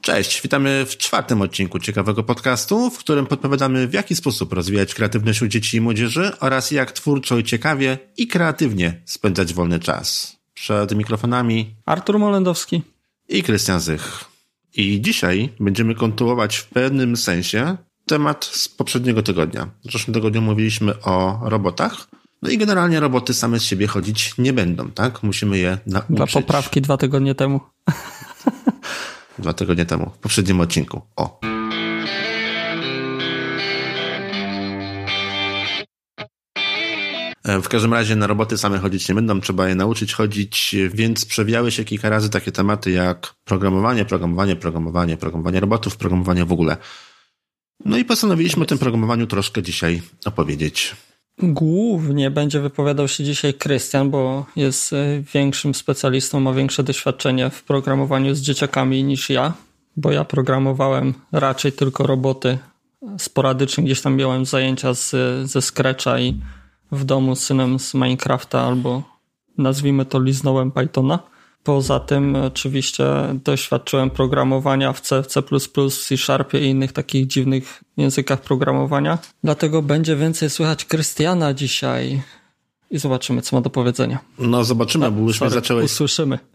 Cześć, witamy w czwartym odcinku ciekawego podcastu, w którym podpowiadamy w jaki sposób rozwijać kreatywność u dzieci i młodzieży oraz jak twórczo i ciekawie i kreatywnie spędzać wolny czas. Przed mikrofonami Artur Molendowski i Krystian Zych. I dzisiaj będziemy kontynuować w pewnym sensie temat z poprzedniego tygodnia. W zeszłym tygodniu mówiliśmy o robotach. No i generalnie roboty same z siebie chodzić nie będą, tak? Musimy je nauczyć. Dla poprawki dwa tygodnie temu. Dwa tygodnie temu, w poprzednim odcinku. O. E, w każdym razie na roboty same chodzić nie będą, trzeba je nauczyć chodzić, więc przewijały się kilka razy takie tematy jak programowanie, programowanie, programowanie, programowanie robotów, programowanie w ogóle. No i postanowiliśmy o tym programowaniu troszkę dzisiaj opowiedzieć. Głównie będzie wypowiadał się dzisiaj Krystian, bo jest e, większym specjalistą, ma większe doświadczenie w programowaniu z dzieciakami niż ja, bo ja programowałem raczej tylko roboty. Sporadycznie gdzieś tam miałem zajęcia z, ze Scratcha i w domu z synem z Minecrafta albo nazwijmy to liznąłem Pythona. Poza tym oczywiście doświadczyłem programowania w C, C++, C Sharpie i innych takich dziwnych językach programowania. Dlatego będzie więcej słychać Krystiana dzisiaj i zobaczymy, co ma do powiedzenia. No zobaczymy, no, bo już sorry, zacząłeś... Usłyszymy.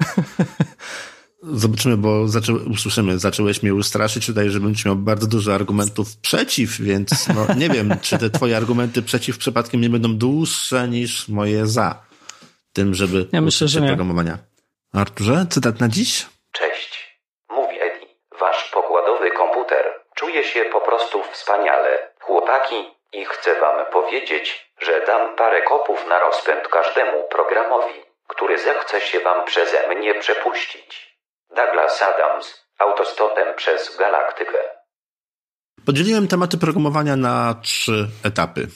Zobaczymy, bo zaczę... usłyszymy. Zacząłeś mnie już straszyć tutaj, że będziesz miał bardzo dużo argumentów przeciw, więc no, nie wiem, czy te twoje argumenty przeciw przypadkiem nie będą dłuższe niż moje za tym, żeby ja myślę, że nie. Arturze, cytat na dziś? Cześć. Mówi Edi, wasz pokładowy komputer. Czuje się po prostu wspaniale, chłopaki, i chcę wam powiedzieć, że dam parę kopów na rozpęd każdemu programowi, który zechce się wam przeze mnie przepuścić. Douglas Adams, autostopem przez galaktykę. Podzieliłem tematy programowania na trzy etapy.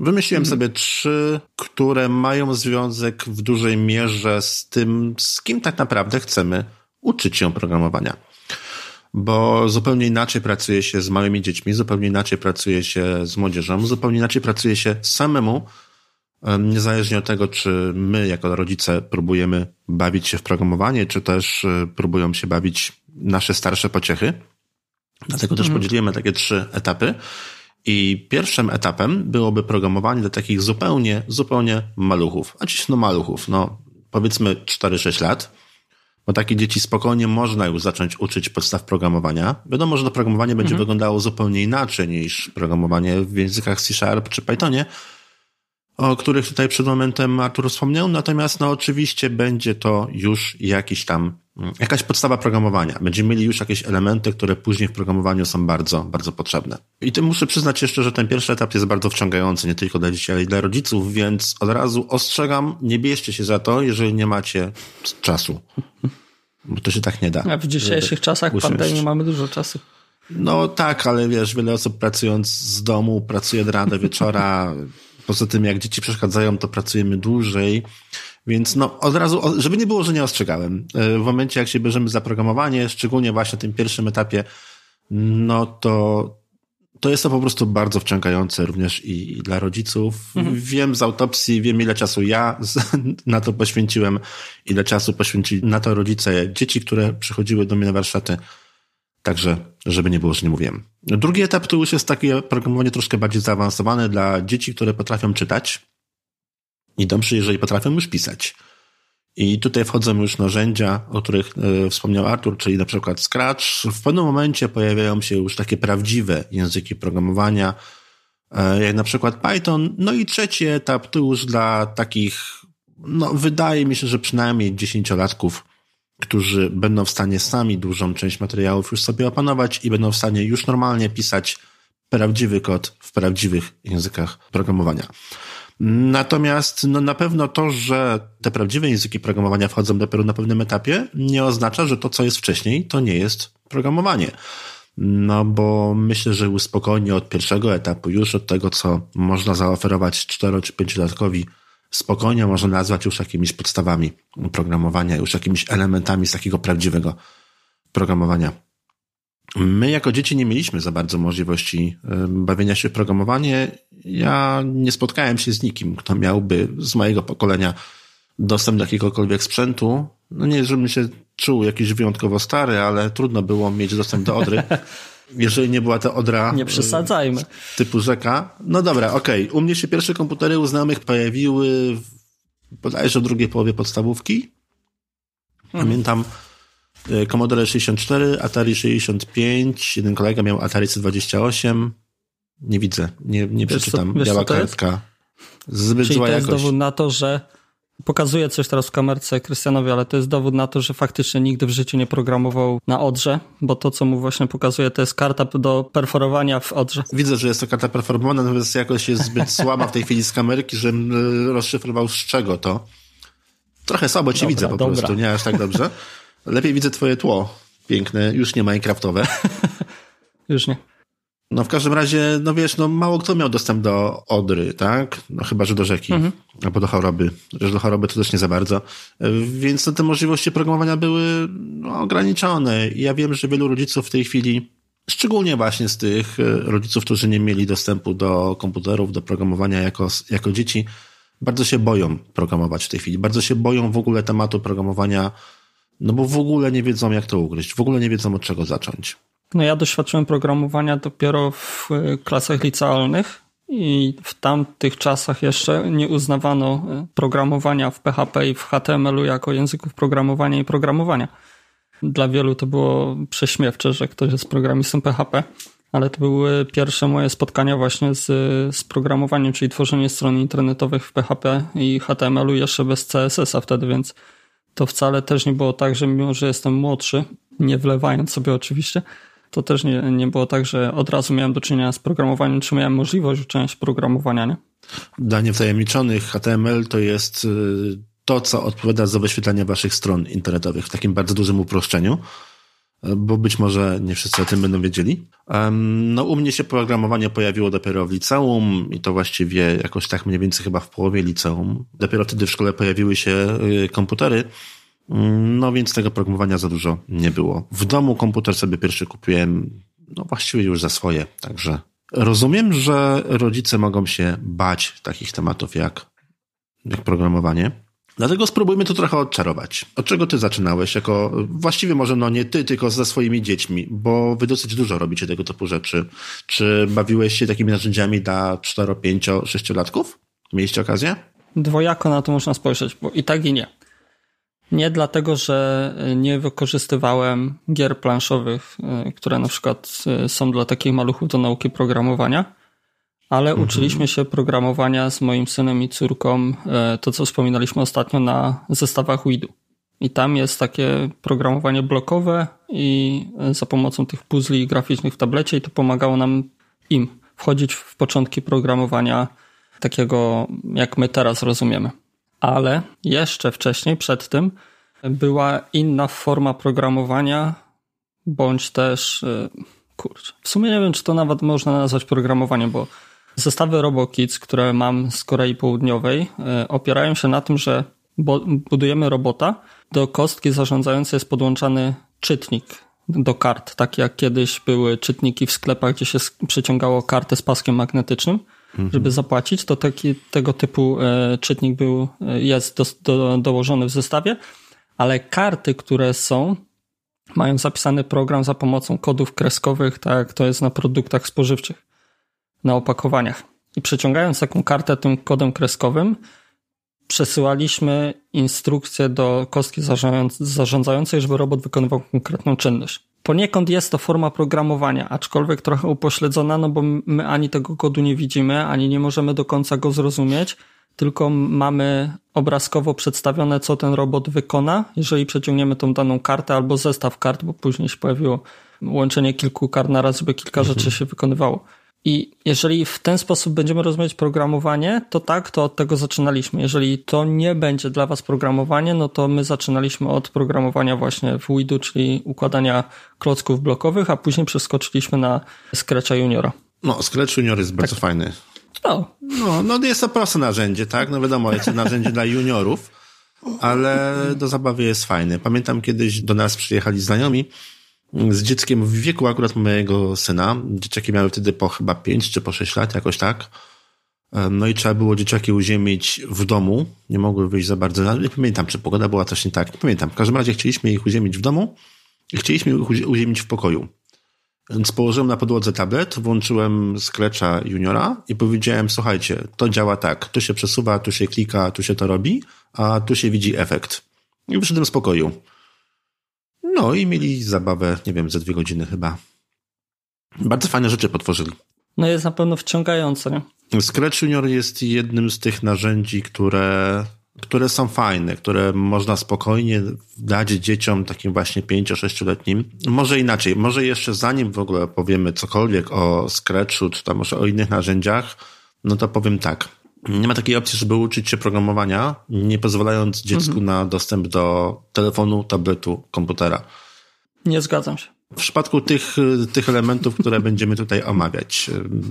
Wymyśliłem mhm. sobie trzy, które mają związek w dużej mierze z tym, z kim tak naprawdę chcemy uczyć się programowania. Bo zupełnie inaczej pracuje się z małymi dziećmi, zupełnie inaczej pracuje się z młodzieżą, zupełnie inaczej pracuje się samemu, niezależnie od tego, czy my jako rodzice próbujemy bawić się w programowanie, czy też e, próbują się bawić nasze starsze pociechy. Dlatego też mhm. podzieliłem takie trzy etapy. I pierwszym etapem byłoby programowanie dla takich zupełnie, zupełnie maluchów. A dziś no maluchów, no powiedzmy 4-6 lat. Bo takie dzieci spokojnie można już zacząć uczyć podstaw programowania. Wiadomo, że to programowanie będzie mhm. wyglądało zupełnie inaczej niż programowanie w językach C Sharp czy Pythonie, o których tutaj przed momentem Artur wspomniał. Natomiast no oczywiście będzie to już jakiś tam jakaś podstawa programowania. Będziemy mieli już jakieś elementy, które później w programowaniu są bardzo, bardzo potrzebne. I tym muszę przyznać jeszcze, że ten pierwszy etap jest bardzo wciągający, nie tylko dla dzieci, ale i dla rodziców, więc od razu ostrzegam, nie bierzcie się za to, jeżeli nie macie czasu. Bo to się tak nie da. A w dzisiejszych czasach pandemii mamy dużo czasu. No tak, ale wiesz, wiele osób pracując z domu pracuje od rana do wieczora. Poza tym, jak dzieci przeszkadzają, to pracujemy dłużej. Więc no, od razu, żeby nie było, że nie ostrzegałem. E, w momencie, jak się bierzemy za programowanie, szczególnie właśnie na tym pierwszym etapie, no to, to jest to po prostu bardzo wciągające również i, i dla rodziców. Mhm. Wiem z autopsji, wiem ile czasu ja na to poświęciłem, ile czasu poświęcili na to rodzice dzieci, które przychodziły do mnie na warsztaty. Także, żeby nie było, że nie mówiłem. Drugi etap to już jest takie programowanie troszkę bardziej zaawansowane dla dzieci, które potrafią czytać i dobrze, jeżeli potrafią już pisać. I tutaj wchodzą już narzędzia, o których e, wspomniał Artur, czyli na przykład Scratch. W pewnym momencie pojawiają się już takie prawdziwe języki programowania, e, jak na przykład Python. No i trzeci etap to już dla takich, no wydaje mi się, że przynajmniej dziesięciolatków, którzy będą w stanie sami dużą część materiałów już sobie opanować i będą w stanie już normalnie pisać prawdziwy kod w prawdziwych językach programowania. Natomiast no, na pewno to, że te prawdziwe języki programowania wchodzą dopiero na pewnym etapie, nie oznacza, że to, co jest wcześniej, to nie jest programowanie. No bo myślę, że spokojnie od pierwszego etapu, już od tego, co można zaoferować cztero czy pięciolatkowi, spokojnie można nazwać już jakimiś podstawami programowania, już jakimiś elementami z takiego prawdziwego programowania. My jako dzieci nie mieliśmy za bardzo możliwości bawienia się w programowanie. Ja nie spotkałem się z nikim, kto miałby z mojego pokolenia dostęp do jakiegokolwiek sprzętu, no nie, żebym się czuł jakiś wyjątkowo stary, ale trudno było mieć dostęp do Odry. Jeżeli nie była to Odra... Nie przesadzajmy. Y, typu rzeka. No dobra, okej. Okay. U mnie się pierwsze komputery u znajomych pojawiły w, bodajże w drugiej połowie podstawówki. Mhm. Pamiętam y, Commodore 64, Atari 65, jeden kolega miał Atari C28. Nie widzę, nie, nie przeczytam. Wiesz, Biała kartka. Zbyt Czyli zła to jest jakość. dowód na to, że Pokazuję coś teraz w kamerce Krystianowi, ale to jest dowód na to, że faktycznie nigdy w życiu nie programował na Odrze, bo to, co mu właśnie pokazuje, to jest karta do perforowania w Odrze. Widzę, że jest to karta performowana, natomiast jakoś jest zbyt słaba w tej chwili z kamerki, żebym e, rozszyfrował z czego to. Trochę słabo cię Dobra, widzę po dobra. prostu, nie aż tak dobrze. Lepiej widzę twoje tło. Piękne, już nie minecraftowe. Już nie. No w każdym razie, no wiesz, no mało kto miał dostęp do Odry, tak? No chyba, że do rzeki, Mhm. albo do choroby. Że do choroby to też nie za bardzo. Więc no, te możliwości programowania były no, ograniczone. I ja wiem, że wielu rodziców w tej chwili, szczególnie właśnie z tych e, rodziców, którzy nie mieli dostępu do komputerów, do programowania jako, jako dzieci, bardzo się boją programować w tej chwili. Bardzo się boją w ogóle tematu programowania, no bo w ogóle nie wiedzą, jak to ugryźć. W ogóle nie wiedzą, od czego zacząć. No ja doświadczyłem programowania dopiero w y, klasach licealnych i w tamtych czasach jeszcze nie uznawano y, programowania w PHP i w HTML-u jako języków programowania i programowania. Dla wielu to było prześmiewcze, że ktoś jest programistą PHP, ale to były pierwsze moje spotkania właśnie z, z programowaniem, czyli tworzenie stron internetowych w PHP i HTML-u jeszcze bez CSS-a wtedy, więc to wcale też nie było tak, że mimo, że jestem młodszy, nie wlewając sobie oczywiście, to też nie, nie było tak, że od razu miałem do czynienia z programowaniem, czy miałem możliwość uczenia się programowania, nie? Dla niewtajemniczonych HTML to jest y, to, co odpowiada za wyświetlanie waszych stron internetowych w takim bardzo dużym uproszczeniu, y, bo być może nie wszyscy o tym będą wiedzieli. No u mnie się programowanie pojawiło dopiero w liceum i to właściwie jakoś tak mniej więcej chyba w połowie liceum. Dopiero wtedy w szkole pojawiły się y, komputery, no więc tego programowania za dużo nie było. W domu komputer sobie pierwszy kupiłem, no właściwie już za swoje, także rozumiem, że rodzice mogą się bać takich tematów jak, jak programowanie. Dlatego spróbujmy to trochę odczarować. Od czego ty zaczynałeś? Jako, właściwie może no nie ty, tylko ze swoimi dziećmi, bo wy dosyć dużo robicie tego typu rzeczy. Czy bawiłeś się takimi narzędziami dla 4, 5, 6 latków? Mieliście okazję? Dwojako na to można spojrzeć, bo i tak i nie. Nie dlatego, że nie wykorzystywałem gier planszowych, y, które na przykład y, są dla takich maluchów do nauki programowania, ale mhm. uczyliśmy się programowania z moim synem i córką, to co wspominaliśmy ostatnio na zestawach WIDU. I tam jest takie programowanie blokowe i za pomocą tych puzli graficznych w tablecie i to pomagało nam im wchodzić w początki programowania takiego, jak my teraz rozumiemy ale jeszcze wcześniej, przed tym, była inna forma programowania, bądź też, y, kurczę, w sumie nie wiem, czy to nawet można nazwać programowaniem, bo zestawy RoboKids, które mam z Korei Południowej, y, opierają się na tym, że budujemy robota, do kostki zarządzającej jest podłączany czytnik do kart, tak jak kiedyś były czytniki w sklepach, gdzie się przeciągało kartę z paskiem magnetycznym mhm. żeby zapłacić, to taki, tego typu e, czytnik był, e, jest do, do, dołożony w zestawie, ale karty, które są, mają zapisany program za pomocą kodów kreskowych, tak to jest na produktach spożywczych, na opakowaniach. I przeciągając taką kartę tym kodem kreskowym, przesyłaliśmy instrukcję do kostki zarządzającej, żeby robot wykonywał konkretną czynność. Poniekąd jest to forma programowania, aczkolwiek trochę upośledzona, no bo my ani tego kodu nie widzimy, ani nie możemy do końca go zrozumieć, tylko mamy obrazkowo przedstawione, co ten robot wykona, jeżeli przeciągniemy tą daną kartę albo zestaw kart, bo później się pojawiło łączenie kilku kart na raz, żeby kilka mhm. rzeczy się wykonywało. I jeżeli w ten sposób będziemy rozumieć programowanie, to tak, to od tego zaczynaliśmy. Jeżeli to nie będzie dla Was programowanie, no to my zaczynaliśmy od programowania właśnie w Widu, czyli układania klocków blokowych, a później przeskoczyliśmy na Scratcha Juniora. No, Scratch Junior jest bardzo tak. fajny. No. no. No, jest to proste narzędzie, tak? No wiadomo, jest to narzędzie dla juniorów, ale do zabawy jest fajny. Pamiętam kiedyś do nas przyjechali znajomi, z dzieckiem w wieku akurat mojego syna. Dzieciaki miały wtedy po chyba 5 czy po 6 lat, jakoś tak. No i trzeba było dzieciaki uziemić w domu. Nie mogły wyjść za bardzo. Nie pamiętam, czy pogoda była też nie tak. Nie pamiętam. W każdym razie chcieliśmy ich uziemić w domu i chcieliśmy ich uziemić w pokoju. Więc położyłem na podłodze tablet, włączyłem Scratcha Juniora i powiedziałem, słuchajcie, to działa tak. Tu się przesuwa, tu się klika, tu się to robi, a tu się widzi efekt. I wyszedłem z pokoju. No i mieli zabawę, nie wiem, ze dwie godziny chyba. Bardzo fajne rzeczy potworzyli. No jest na pewno wciągające, nie? Scratch Junior jest jednym z tych narzędzi, które, które są fajne, które można spokojnie dać dzieciom takim właśnie 5-6-letnim. Może inaczej, może jeszcze zanim w ogóle powiemy cokolwiek o Scratchu, czy tam może o innych narzędziach, no to powiem tak. Nie ma takiej opcji, żeby uczyć się programowania, nie pozwalając dziecku mhm. na dostęp do telefonu, tabletu, komputera. Nie zgadzam się. W przypadku tych, tych elementów, które będziemy tutaj omawiać,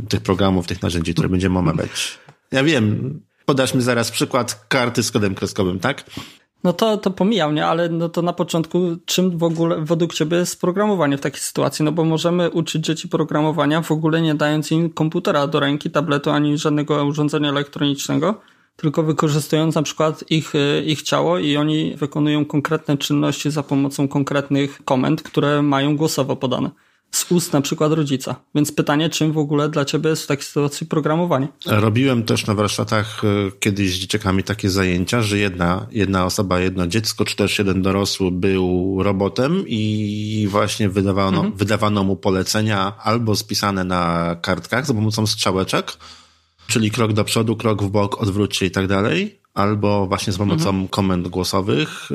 tych programów, tych narzędzi, które będziemy omawiać. Ja wiem, podasz mi zaraz przykład karty z kodem kreskowym, tak? No to, to pomijam, nie? Ale no to na początku, czym w ogóle według ciebie jest programowanie w takiej sytuacji? No bo możemy uczyć dzieci programowania w ogóle nie dając im komputera do ręki, tabletu, ani żadnego urządzenia elektronicznego, tylko wykorzystując na przykład ich, y, ich ciało i oni wykonują konkretne czynności za pomocą konkretnych komend, które mają głosowo podane z ust na przykład rodzica. Więc pytanie, czym w ogóle dla ciebie jest w takiej sytuacji programowanie? Robiłem też na warsztatach y, kiedyś z dzieciakami takie zajęcia, że jedna, jedna osoba, jedno dziecko, czy też jeden dorosły był robotem i właśnie wydawano, mhm. wydawano mu polecenia albo spisane na kartkach za pomocą strzałeczek, czyli krok do przodu, krok w bok, odwróć się i tak dalej, albo właśnie z pomocą mhm. komend głosowych.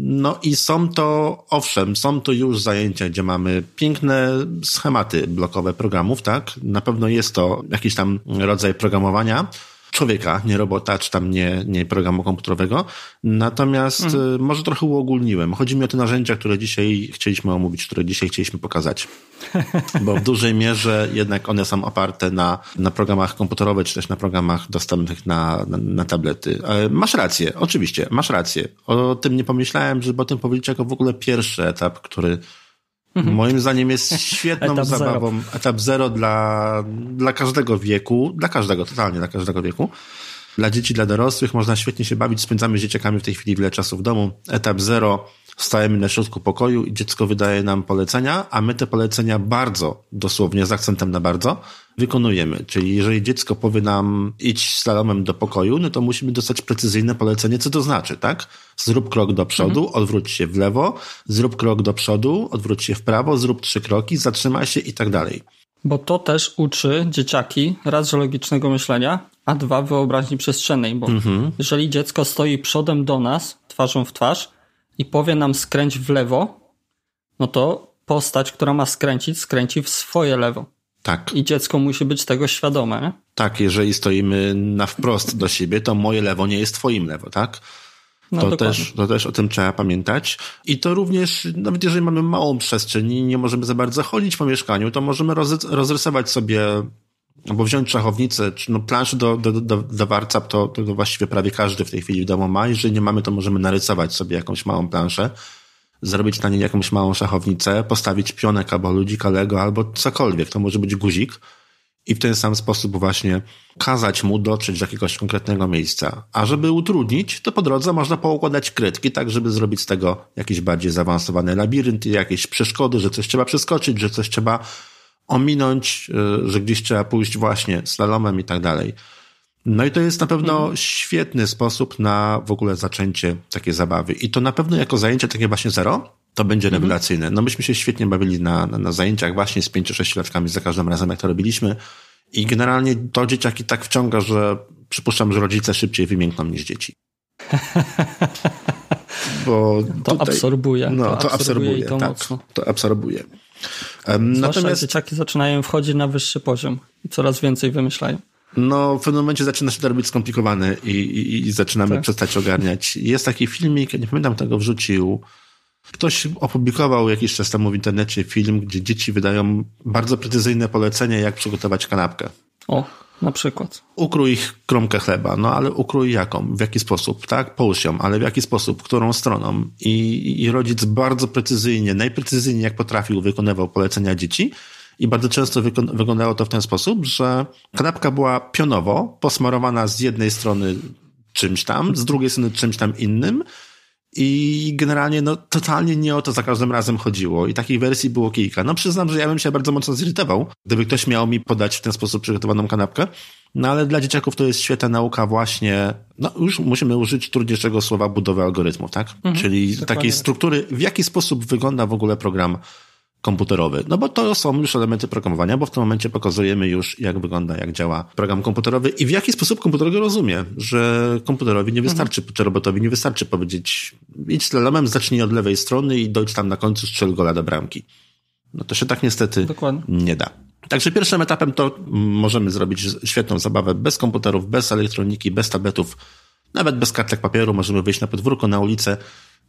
No i są to, owszem, są to już zajęcia, gdzie mamy piękne schematy blokowe programów, tak? Na pewno jest to jakiś tam rodzaj programowania, człowieka, nie robota, czy tam nie, nie programu komputerowego. Natomiast mhm. Y, może trochę uogólniłem. Chodzi mi o te narzędzia, które dzisiaj chcieliśmy omówić, które dzisiaj chcieliśmy pokazać. Bo w dużej mierze jednak one są oparte na, na programach komputerowych, czy też na programach dostępnych na, na, na tablety. Masz rację, oczywiście, masz rację. O tym nie pomyślałem, żeby o tym powiedzieć jako w ogóle pierwszy etap, który. Moim zdaniem jest świetną etap zabawą. Zero. Etap zero dla, dla każdego wieku, dla każdego, totalnie dla każdego wieku. Dla dzieci, dla dorosłych można świetnie się bawić. Spędzamy z dzieciakami w tej chwili wiele czasu w domu. Etap zero stajemy na środku pokoju i dziecko wydaje nam polecenia, a my te polecenia bardzo, dosłownie z akcentem na bardzo, wykonujemy. Czyli jeżeli dziecko powie nam idź slalomem do pokoju, no to musimy dostać precyzyjne polecenie, co to znaczy, tak? Zrób krok do przodu, mhm. odwróć się w lewo, zrób krok do przodu, odwróć się w prawo, zrób trzy kroki, zatrzymaj się i tak dalej. Bo to też uczy dzieciaki raz, że logicznego myślenia, a dwa wyobraźni przestrzennej, bo mhm. jeżeli dziecko stoi przodem do nas, twarzą w twarz i powie nam skręć w lewo, no to postać, która ma skręcić, skręci w swoje lewo. Tak. I dziecko musi być tego świadome. Nie? Tak, jeżeli stoimy na wprost do siebie, to moje lewo nie jest twoim lewo, tak? No, to, też, to też o tym trzeba pamiętać. I to również, nawet jeżeli mamy małą przestrzeń i nie możemy za bardzo chodzić po mieszkaniu, to możemy roz, rozrysować sobie albo wziąć szachownicę, czy no planszę do, do, do, do warcap, to, to właściwie prawie każdy w tej chwili w domu ma. Jeżeli nie mamy, to możemy narysować sobie jakąś małą planszę zrobić na niej jakąś małą szachownicę, postawić pionek albo ludzika Lego albo cokolwiek. To może być guzik i w ten sam sposób właśnie kazać mu dotrzeć do jakiegoś konkretnego miejsca. A żeby utrudnić, to po drodze można poukładać krytki, tak żeby zrobić z tego jakiś bardziej zaawansowany labirynt, jakieś przeszkody, że coś trzeba przeskoczyć, że coś trzeba ominąć, y, że gdzieś trzeba pójść właśnie slalomem i tak dalej. No i to jest na pewno mhm. świetny sposób na w ogóle zaczęcie takiej zabawy. I to na pewno jako zajęcie takie właśnie zero, to będzie mhm. rewelacyjne. No myśmy się świetnie bawili na, na, na zajęciach właśnie z 5-6 latkami za każdym razem, jak to robiliśmy. I generalnie to dzieciaki tak wciąga, że przypuszczam, że rodzice szybciej wymiękną niż dzieci. Bo to tutaj, absorbuje. No, to, to absorbuje, to tak, mocno. To absorbuje. Um, natomiast dzieciaki zaczynają wchodzić na wyższy poziom i coraz więcej wymyślają no w pewnym momencie zaczyna się to robić skomplikowane i, i, i zaczynamy tak. przestać ogarniać. Jest taki filmik, nie pamiętam kto go wrzucił, Ktoś opublikował jakiś czas temu w internecie film, gdzie dzieci wydają bardzo precyzyjne polecenia, jak przygotować kanapkę. O, na przykład. Ukrój kromkę chleba, no ale ukrój jaką? W jaki sposób? Tak, połóż ją, ale w jaki sposób? Którą stroną? I, I rodzic bardzo precyzyjnie, najprecyzyjniej jak potrafił, wykonywał polecenia dzieci i bardzo często wyglądało to w ten sposób, że kanapka była pionowo posmarowana z jednej strony czymś tam, z drugiej strony czymś tam innym i generalnie no totalnie nie o to za każdym razem chodziło i takich wersji było kilka. No przyznam, że ja bym się bardzo mocno zirytował, gdyby ktoś miał mi podać w ten sposób przygotowaną kanapkę, no ale dla dzieciaków to jest świetna nauka właśnie, no już musimy użyć trudniejszego słowa budowy algorytmów, tak? Mhm, Czyli takiej struktury, w jaki sposób wygląda w ogóle program komputerowy. No bo to są już elementy programowania, bo w tym momencie pokazujemy już, jak wygląda, jak działa program komputerowy i w jaki sposób komputer go rozumie, że komputerowi nie wystarczy, mhm. czy robotowi nie wystarczy powiedzieć idź slalomem, zacznij od lewej strony i dojdź tam na końcu strzel gola do bramki. No to się tak niestety Dokładnie. nie da. Także pierwszym etapem to możemy zrobić świetną zabawę bez komputerów, bez elektroniki, bez tabletów, nawet bez kartek papieru. Możemy wyjść na podwórko, na ulicę,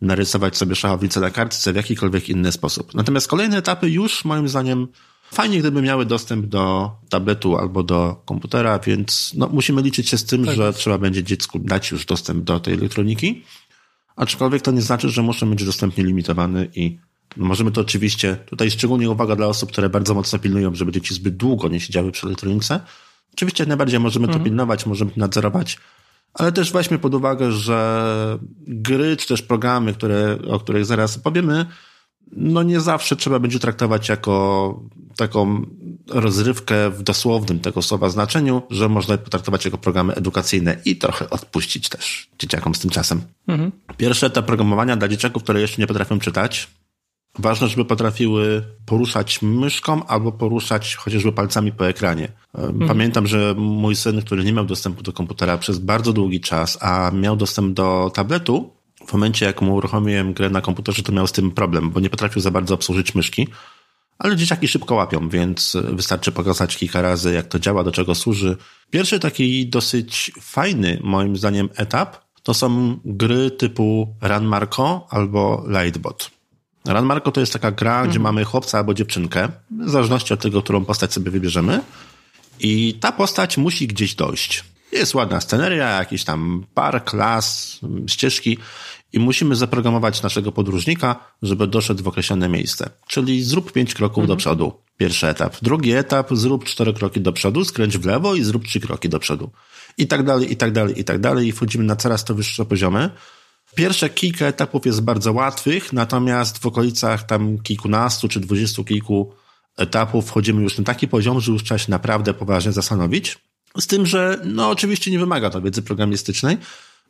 narysować sobie szachownicę na kartce w jakikolwiek inny sposób. Natomiast kolejne etapy już moim zdaniem fajnie, gdyby miały dostęp do tabletu albo do komputera, więc no, musimy liczyć się z tym, tak. że trzeba będzie dziecku dać już dostęp do tej elektroniki. Aczkolwiek to nie znaczy, że muszą być dostępnie limitowany i możemy to oczywiście, tutaj szczególnie uwaga dla osób, które bardzo mocno pilnują, żeby dzieci zbyt długo nie siedziały przy elektronice. Oczywiście najbardziej możemy mhm. to pilnować, możemy nadzorować, ale też weźmy pod uwagę, że gry czy też programy, które, o których zaraz powiemy, no nie zawsze trzeba będzie traktować jako taką rozrywkę w dosłownym tego słowa znaczeniu, że można je potraktować jako programy edukacyjne i trochę odpuścić też dzieciakom z tym czasem. Mhm. Pierwszy etap programowania dla dzieciaków, które jeszcze nie potrafią czytać, Ważne, żeby potrafiły poruszać myszką albo poruszać chociażby palcami po ekranie. Mhm. Pamiętam, że mój syn, który nie miał dostępu do komputera przez bardzo długi czas, a miał dostęp do tabletu, w momencie jak mu uruchomiłem grę na komputerze, to miał z tym problem, bo nie potrafił za bardzo obsłużyć myszki. Ale dzieciaki szybko łapią, więc wystarczy pokazać kilka razy, jak to działa, do czego służy. Pierwszy taki dosyć fajny, moim zdaniem, etap to są gry typu Run Marco albo Lightbot. Run Marco to jest taka gra, mhm. gdzie mamy chłopca albo dziewczynkę, w zależności od tego, którą postać sobie wybierzemy. I ta postać musi gdzieś dojść. Jest ładna sceneria, jakiś tam park, las, ścieżki i musimy zaprogramować naszego podróżnika, żeby doszedł w określone miejsce. Czyli zrób pięć kroków mhm. do przodu. Pierwszy etap. Drugi etap, zrób cztery kroki do przodu, skręć w lewo i zrób trzy kroki do przodu. I tak dalej, i tak dalej, i tak dalej. I wchodzimy na coraz to wyższe poziomy. Pierwsze kilka etapów jest bardzo łatwych, natomiast w okolicach tam kilkunastu czy dwudziestu kilku etapów wchodzimy już na taki poziom, że już trzeba się naprawdę poważnie zastanowić. Z tym, że no oczywiście nie wymaga to wiedzy programistycznej,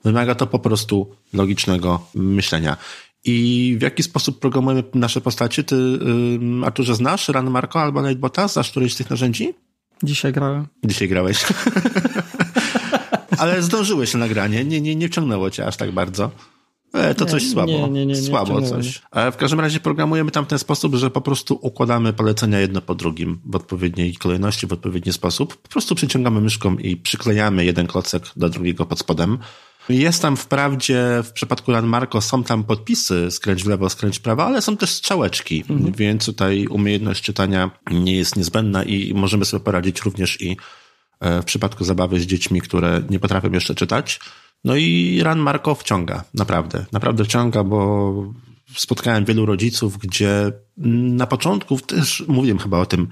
wymaga to po prostu logicznego myślenia. I w jaki sposób programujemy nasze postacie? Ty, yy, Arturze, znasz Run Marco albo Nightbota? Znasz któreś z tych narzędzi? Dzisiaj grałem. Dzisiaj grałeś. Ale zdążyłeś na nagranie, nie, nie, nie wciągnęło cię aż tak bardzo. E, to coś słabo. Nie, nie, nie, słabo coś. Ale w każdym razie programujemy tam w ten sposób, że po prostu układamy polecenia jedno po drugim w odpowiedniej kolejności, w odpowiedni sposób. Po prostu przyciągamy myszką i przyklejamy jeden klocek do drugiego pod spodem. Jest tam wprawdzie w przypadku Marco są tam podpisy skręć w lewo, skręć w prawo, ale są też strzałeczki, mhm. więc tutaj umiejętność czytania nie jest niezbędna i możemy sobie poradzić również i e, w przypadku zabawy z dziećmi, które nie potrafią jeszcze czytać. No i Ran Marko wciąga, naprawdę, naprawdę wciąga, bo spotkałem wielu rodziców, gdzie na początku też mówiłem chyba o tym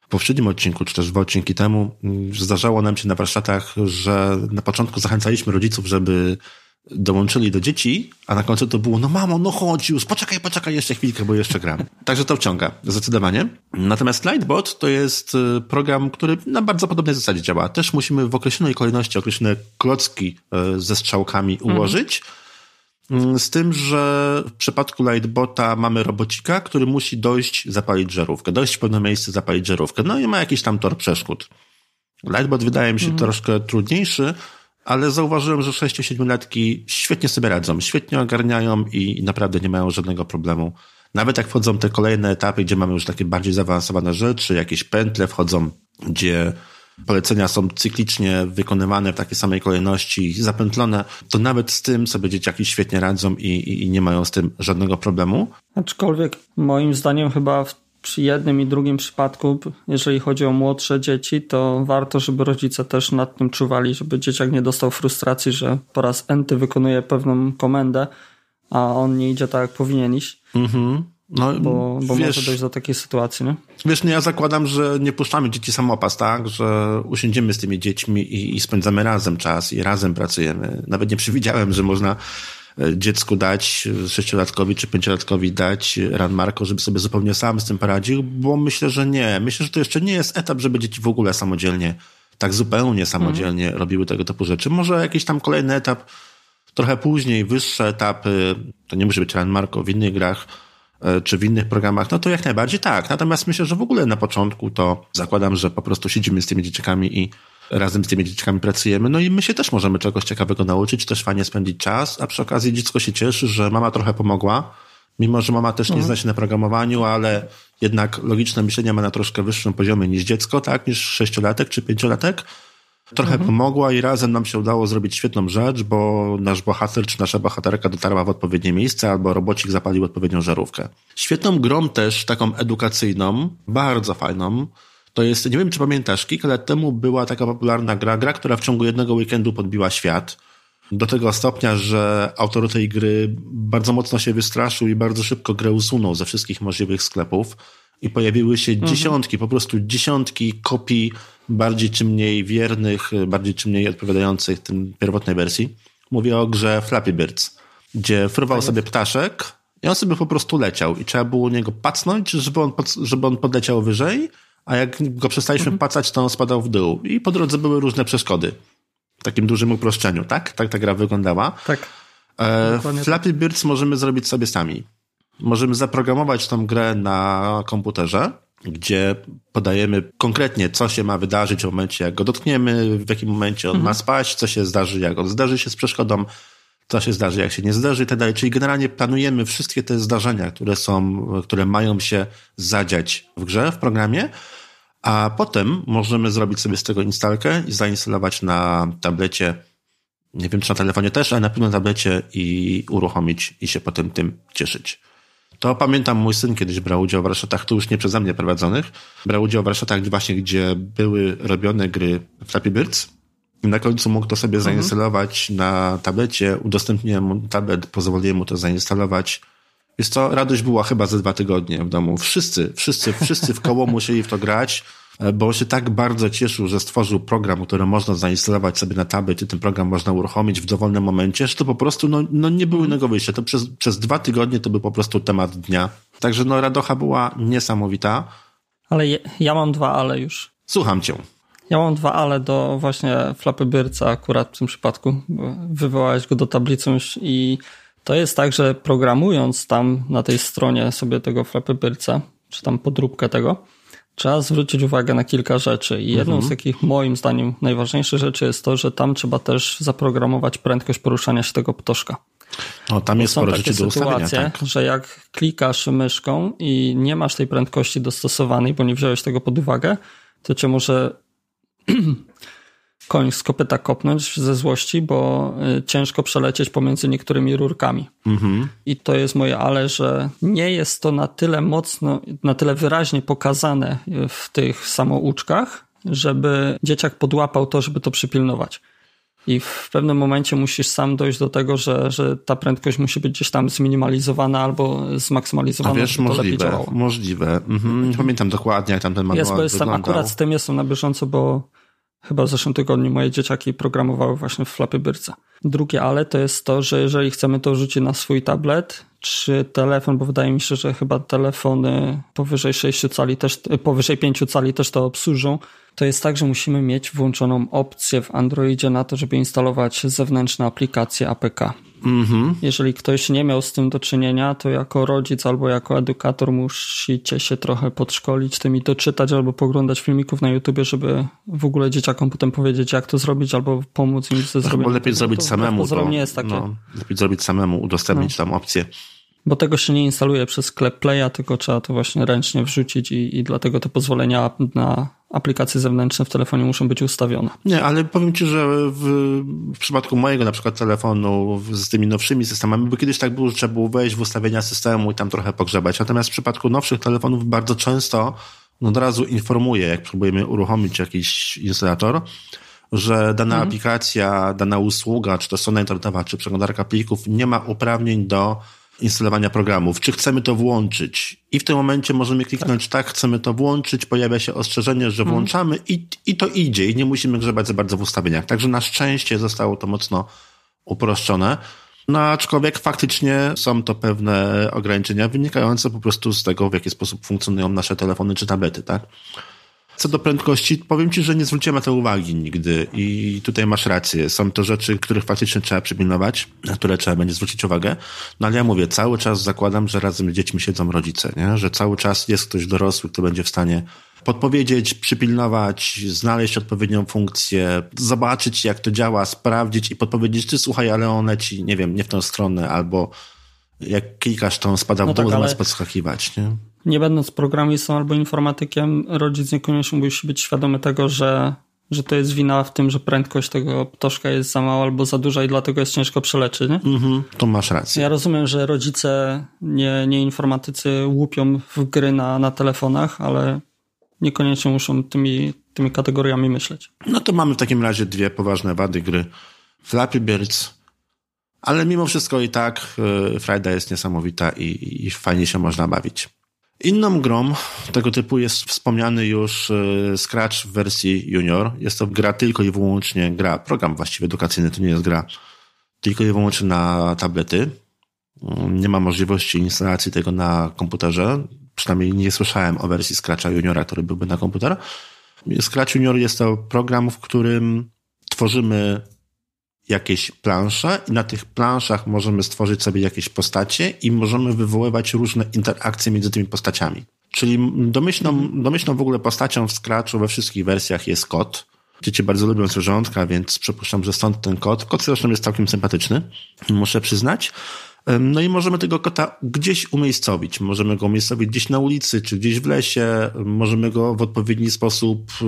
w poprzednim odcinku, czy też dwa odcinki temu, zdarzało nam się na warsztatach, że na początku zachęcaliśmy rodziców, żeby dołączyli do dzieci, a na końcu to było, no mamo, no chodź już, poczekaj, poczekaj jeszcze chwilkę, bo jeszcze gram. Także to wciąga, zdecydowanie. Natomiast Lightbot to jest y, program, który na bardzo podobnej zasadzie działa. Też musimy w określonej kolejności określone klocki y, ze strzałkami mhm. ułożyć. Mhm. Z tym, że w przypadku Lightbota mamy robocika, który musi dojść, zapalić żarówkę. Dojść w pewne miejsce, zapalić żarówkę. No i ma jakiś tam tor przeszkód. Lightbot wydaje mi się mhm. troszkę trudniejszy, ale zauważyłem, że 6-7-latki świetnie sobie radzą, świetnie ogarniają i naprawdę nie mają żadnego problemu. Nawet jak wchodzą te kolejne etapy, gdzie mamy już takie bardziej zaawansowane rzeczy, jakieś pętle wchodzą, gdzie polecenia są cyklicznie wykonywane w takiej samej kolejności, zapętlone, to nawet z tym sobie dzieciaki świetnie radzą i, i, i nie mają z tym żadnego problemu. Aczkolwiek moim zdaniem chyba w przy jednym i drugim przypadku, jeżeli chodzi o młodsze dzieci, to warto, żeby rodzice też nad tym czuwali, żeby dzieciak nie dostał frustracji, że po raz enty wykonuje pewną komendę, a on nie idzie tak, jak powinien iść. Mhm. No, bo, bo wiesz, może dojść do takiej sytuacji, nie? Wiesz, no ja zakładam, że nie puszczamy dzieci samopas, tak? Że usiądziemy z tymi dziećmi i, i spędzamy razem czas i razem pracujemy. Nawet nie przewidziałem, że można dziecku dać, sześciolatkowi czy pięciolatkowi dać ranmarko, żeby sobie zupełnie sam z tym poradził, bo myślę, że nie. Myślę, że to jeszcze nie jest etap, żeby dzieci w ogóle samodzielnie, tak zupełnie samodzielnie mhm. robiły tego typu rzeczy. Może jakiś tam kolejny etap, trochę później, wyższe etapy, to nie musi być ranmarko w innych grach, E, czy w innych programach, no to jak najbardziej tak. Natomiast myślę, że w ogóle na początku to zakładam, że po prostu siedzimy z tymi dzieciakami i razem z tymi dzieciakami pracujemy, no i my się też możemy czegoś ciekawego nauczyć, też fajnie spędzić czas, a przy okazji dziecko się cieszy, że mama trochę pomogła, mimo że mama też nie mhm. zna się na programowaniu, ale jednak logiczne myślenie ma na troszkę wyższym poziomie niż dziecko, tak, niż sześciolatek czy pięciolatek, trochę mhm. pomogła i razem nam się udało zrobić świetną rzecz, bo nasz bohater czy nasza bohaterka dotarła w odpowiednie miejsce albo robocik zapalił odpowiednią żarówkę. Świetną grą też, taką edukacyjną, bardzo fajną, to jest, nie wiem czy pamiętasz, kilka lat temu była taka popularna gra, gra, która w ciągu jednego weekendu podbiła świat. Do tego stopnia, że autor tej gry bardzo mocno się wystraszył i bardzo szybko grę usunął ze wszystkich możliwych sklepów i pojawiły się mhm. dziesiątki, po prostu dziesiątki kopii bardziej czy mniej wiernych, bardziej czy mniej odpowiadających tym pierwotnej wersji. Mówię o grze Flappy Birds, gdzie fruwał tak sobie ptaszek i on sobie po prostu leciał i trzeba było niego pacnąć, żeby on, żeby on podleciał wyżej, a jak go przestaliśmy mhm. pacać, to on spadał w dół. I po drodze były różne przeszkody. W takim dużym uproszczeniu, tak? Tak ta gra wyglądała. Tak. E, Flappy Birds możemy zrobić sobie sami. Możemy zaprogramować tą grę na komputerze, gdzie podajemy konkretnie, co się ma wydarzyć w momencie, jak go dotkniemy, w jakim momencie on mhm. ma spaść, co się zdarzy, jak on zdarzy się z przeszkodą, co się zdarzy, jak się nie zdarzy i tak dalej. Czyli generalnie planujemy wszystkie te zdarzenia, które są, które mają się zadziać w grze, w programie, a potem możemy zrobić sobie z tego instalkę i zainstalować na tablecie, nie wiem czy na telefonie też, ale na pewno na tablecie i uruchomić i się potem tym cieszyć. To pamiętam, mój syn kiedyś brał udział w warsztatach, tu już nie przeze mnie prowadzonych, brał udział w warsztatach właśnie, gdzie były robione gry Flappy Birds i na końcu mógł to sobie mhm. zainstalować na tablecie, udostępniłem mu tablet, pozwoliłem mu to zainstalować. Jest to, radość była chyba ze dwa tygodnie w domu. Wszyscy, wszyscy, wszyscy w koło musieli w to grać. E, bo się tak bardzo cieszył, że stworzył program, który można zainstalować sobie na tablet i ten program można uruchomić w dowolnym momencie, że to po prostu no, no nie było innego wyjścia. To przez, przez dwa tygodnie to był po prostu temat dnia. Także no radocha była niesamowita. Ale je, ja mam dwa ale już. Słucham cię. Ja mam dwa ale do właśnie Flappy Birdsa akurat w tym przypadku. Wywołałeś go do tablicy i to jest tak, że programując tam na tej stronie sobie tego Flappy Birdsa, czy tam podróbkę tego, Trzeba zwrócić uwagę na kilka rzeczy i jedną mhm. z takich moim zdaniem najważniejszych rzeczy jest to, że tam trzeba też zaprogramować prędkość poruszania się tego ptoszka. O, tam jest sporo rzeczy do ustawienia, tak? że jak klikasz myszką i nie masz tej prędkości dostosowanej, bo nie wziąłeś tego pod uwagę, to cię może koń z kopyta kopnąć ze złości, bo y, ciężko przelecieć pomiędzy niektórymi rurkami. Mhm. I to jest moje ale, że nie jest to na tyle mocno, na tyle wyraźnie pokazane w tych samouczkach, żeby dzieciak podłapał to, żeby to przypilnować. I w pewnym momencie musisz sam dojść do tego, że, że ta prędkość musi być gdzieś tam zminimalizowana albo zmaksymalizowana. A wiesz, możliwe, możliwe. Mhm. Nie pamiętam dokładnie, jak tam ten manual Jest, bo jestem wyglądał. akurat z tym jestem na bieżąco, bo Chyba w zeszłym tygodniu moje dzieciaki programowały właśnie w Flappy Birdsa. Drugie ale to jest to, że jeżeli chcemy to rzucić na swój tablet czy telefon, bo wydaje mi się, że chyba telefony powyżej 6 cali też, powyżej 5 cali też to obsłużą, to jest tak, że musimy mieć włączoną opcję w Androidzie na to, żeby instalować zewnętrzne aplikacje APK. Mhm. Jeżeli ktoś nie miał z tym do czynienia, to jako rodzic albo jako edukator musicie się trochę podszkolić tym i doczytać albo poglądać filmików na YouTubie, żeby w ogóle dzieciakom potem powiedzieć, jak to zrobić, albo pomóc im ze zrobieniem. Albo lepiej zrobić to, samemu. To, nie jest takie. No, lepiej zrobić samemu, udostępnić no. tam opcję. Bo tego się nie instaluje przez sklep Playa, tylko trzeba to właśnie ręcznie wrzucić i, i dlatego te pozwolenia na aplikacje zewnętrzne w telefonie muszą być ustawione. Nie, ale powiem Ci, że w, w przypadku mojego na przykład telefonu z tymi nowszymi systemami, bo kiedyś tak było, że trzeba było wejść w ustawienia systemu i tam trochę pogrzebać. Natomiast w przypadku nowszych telefonów bardzo często no od razu informuje, jak próbujemy uruchomić jakiś instalator, że dana mhm. aplikacja, dana usługa, czy to strona internetowa, czy przeglądarka plików nie ma uprawnień do instalowania programów, czy chcemy to włączyć. I w tym momencie możemy kliknąć tak, chcemy to włączyć, pojawia się ostrzeżenie, że włączamy i, i to idzie i nie musimy grzebać za bardzo w ustawieniach. Także na szczęście zostało to mocno uproszczone. No aczkolwiek faktycznie są to pewne ograniczenia wynikające po prostu z tego, w jaki sposób funkcjonują nasze telefony czy tablety, tak? Co do prędkości, powiem Ci, że nie zwróciłem na to uwagi nigdy i tutaj masz rację. Są to rzeczy, których faktycznie trzeba przypilnować, na które trzeba będzie zwrócić uwagę. No ale ja mówię, cały czas zakładam, że razem z dziećmi siedzą rodzice, nie? że cały czas jest ktoś dorosły, kto będzie w stanie podpowiedzieć, przypilnować, znaleźć odpowiednią funkcję, zobaczyć jak to działa, sprawdzić i podpowiedzieć, ty słuchaj, ale on leci, nie wiem, nie w tą stronę, albo jak klikasz, to on spada w No dół, tak, zamiast ale- podskakiwać, nie? Nie będąc programistą albo informatykiem, rodzic niekoniecznie musi być świadomy tego, że, że to jest wina w tym, że prędkość tego ptoszka jest za mała albo za duża i dlatego jest ciężko przeleczyć. Nie? Mhm, to masz rację. Ja rozumiem, że rodzice, nie, nie informatycy łupią w gry na, na telefonach, ale niekoniecznie muszą tymi, tymi kategoriami myśleć. No to mamy w takim razie dwie poważne wady gry. Flappy Birds, ale mimo wszystko i tak y, Frajda jest niesamowita i, i fajnie się można bawić. Inną grą tego typu jest wspomniany już y, Scratch w wersji junior. Jest to gra tylko i wyłącznie gra, program właściwie edukacyjny, to nie jest gra, tylko i wyłącznie na tablety. Mm, Nie ma możliwości instalacji tego na komputerze. Przynajmniej nie słyszałem o wersji Scratcha juniora, który byłby na komputer. Scratch Junior jest to program, w którym tworzymy jakieś plansze i na tych planszach możemy stworzyć sobie jakieś postacie i możemy wywoływać różne interakcje między tymi postaciami. Czyli domyślną, domyślną w ogóle postacią w Scratchu we wszystkich wersjach jest kot. Dzieci bardzo lubią zwierzątka, więc przypuszczam, że stąd ten kot. Kot zresztą jest całkiem sympatyczny, muszę przyznać. No i możemy tego kota gdzieś umiejscowić. Możemy go umiejscowić gdzieś na ulicy, czy gdzieś w lesie. Możemy go w odpowiedni sposób y,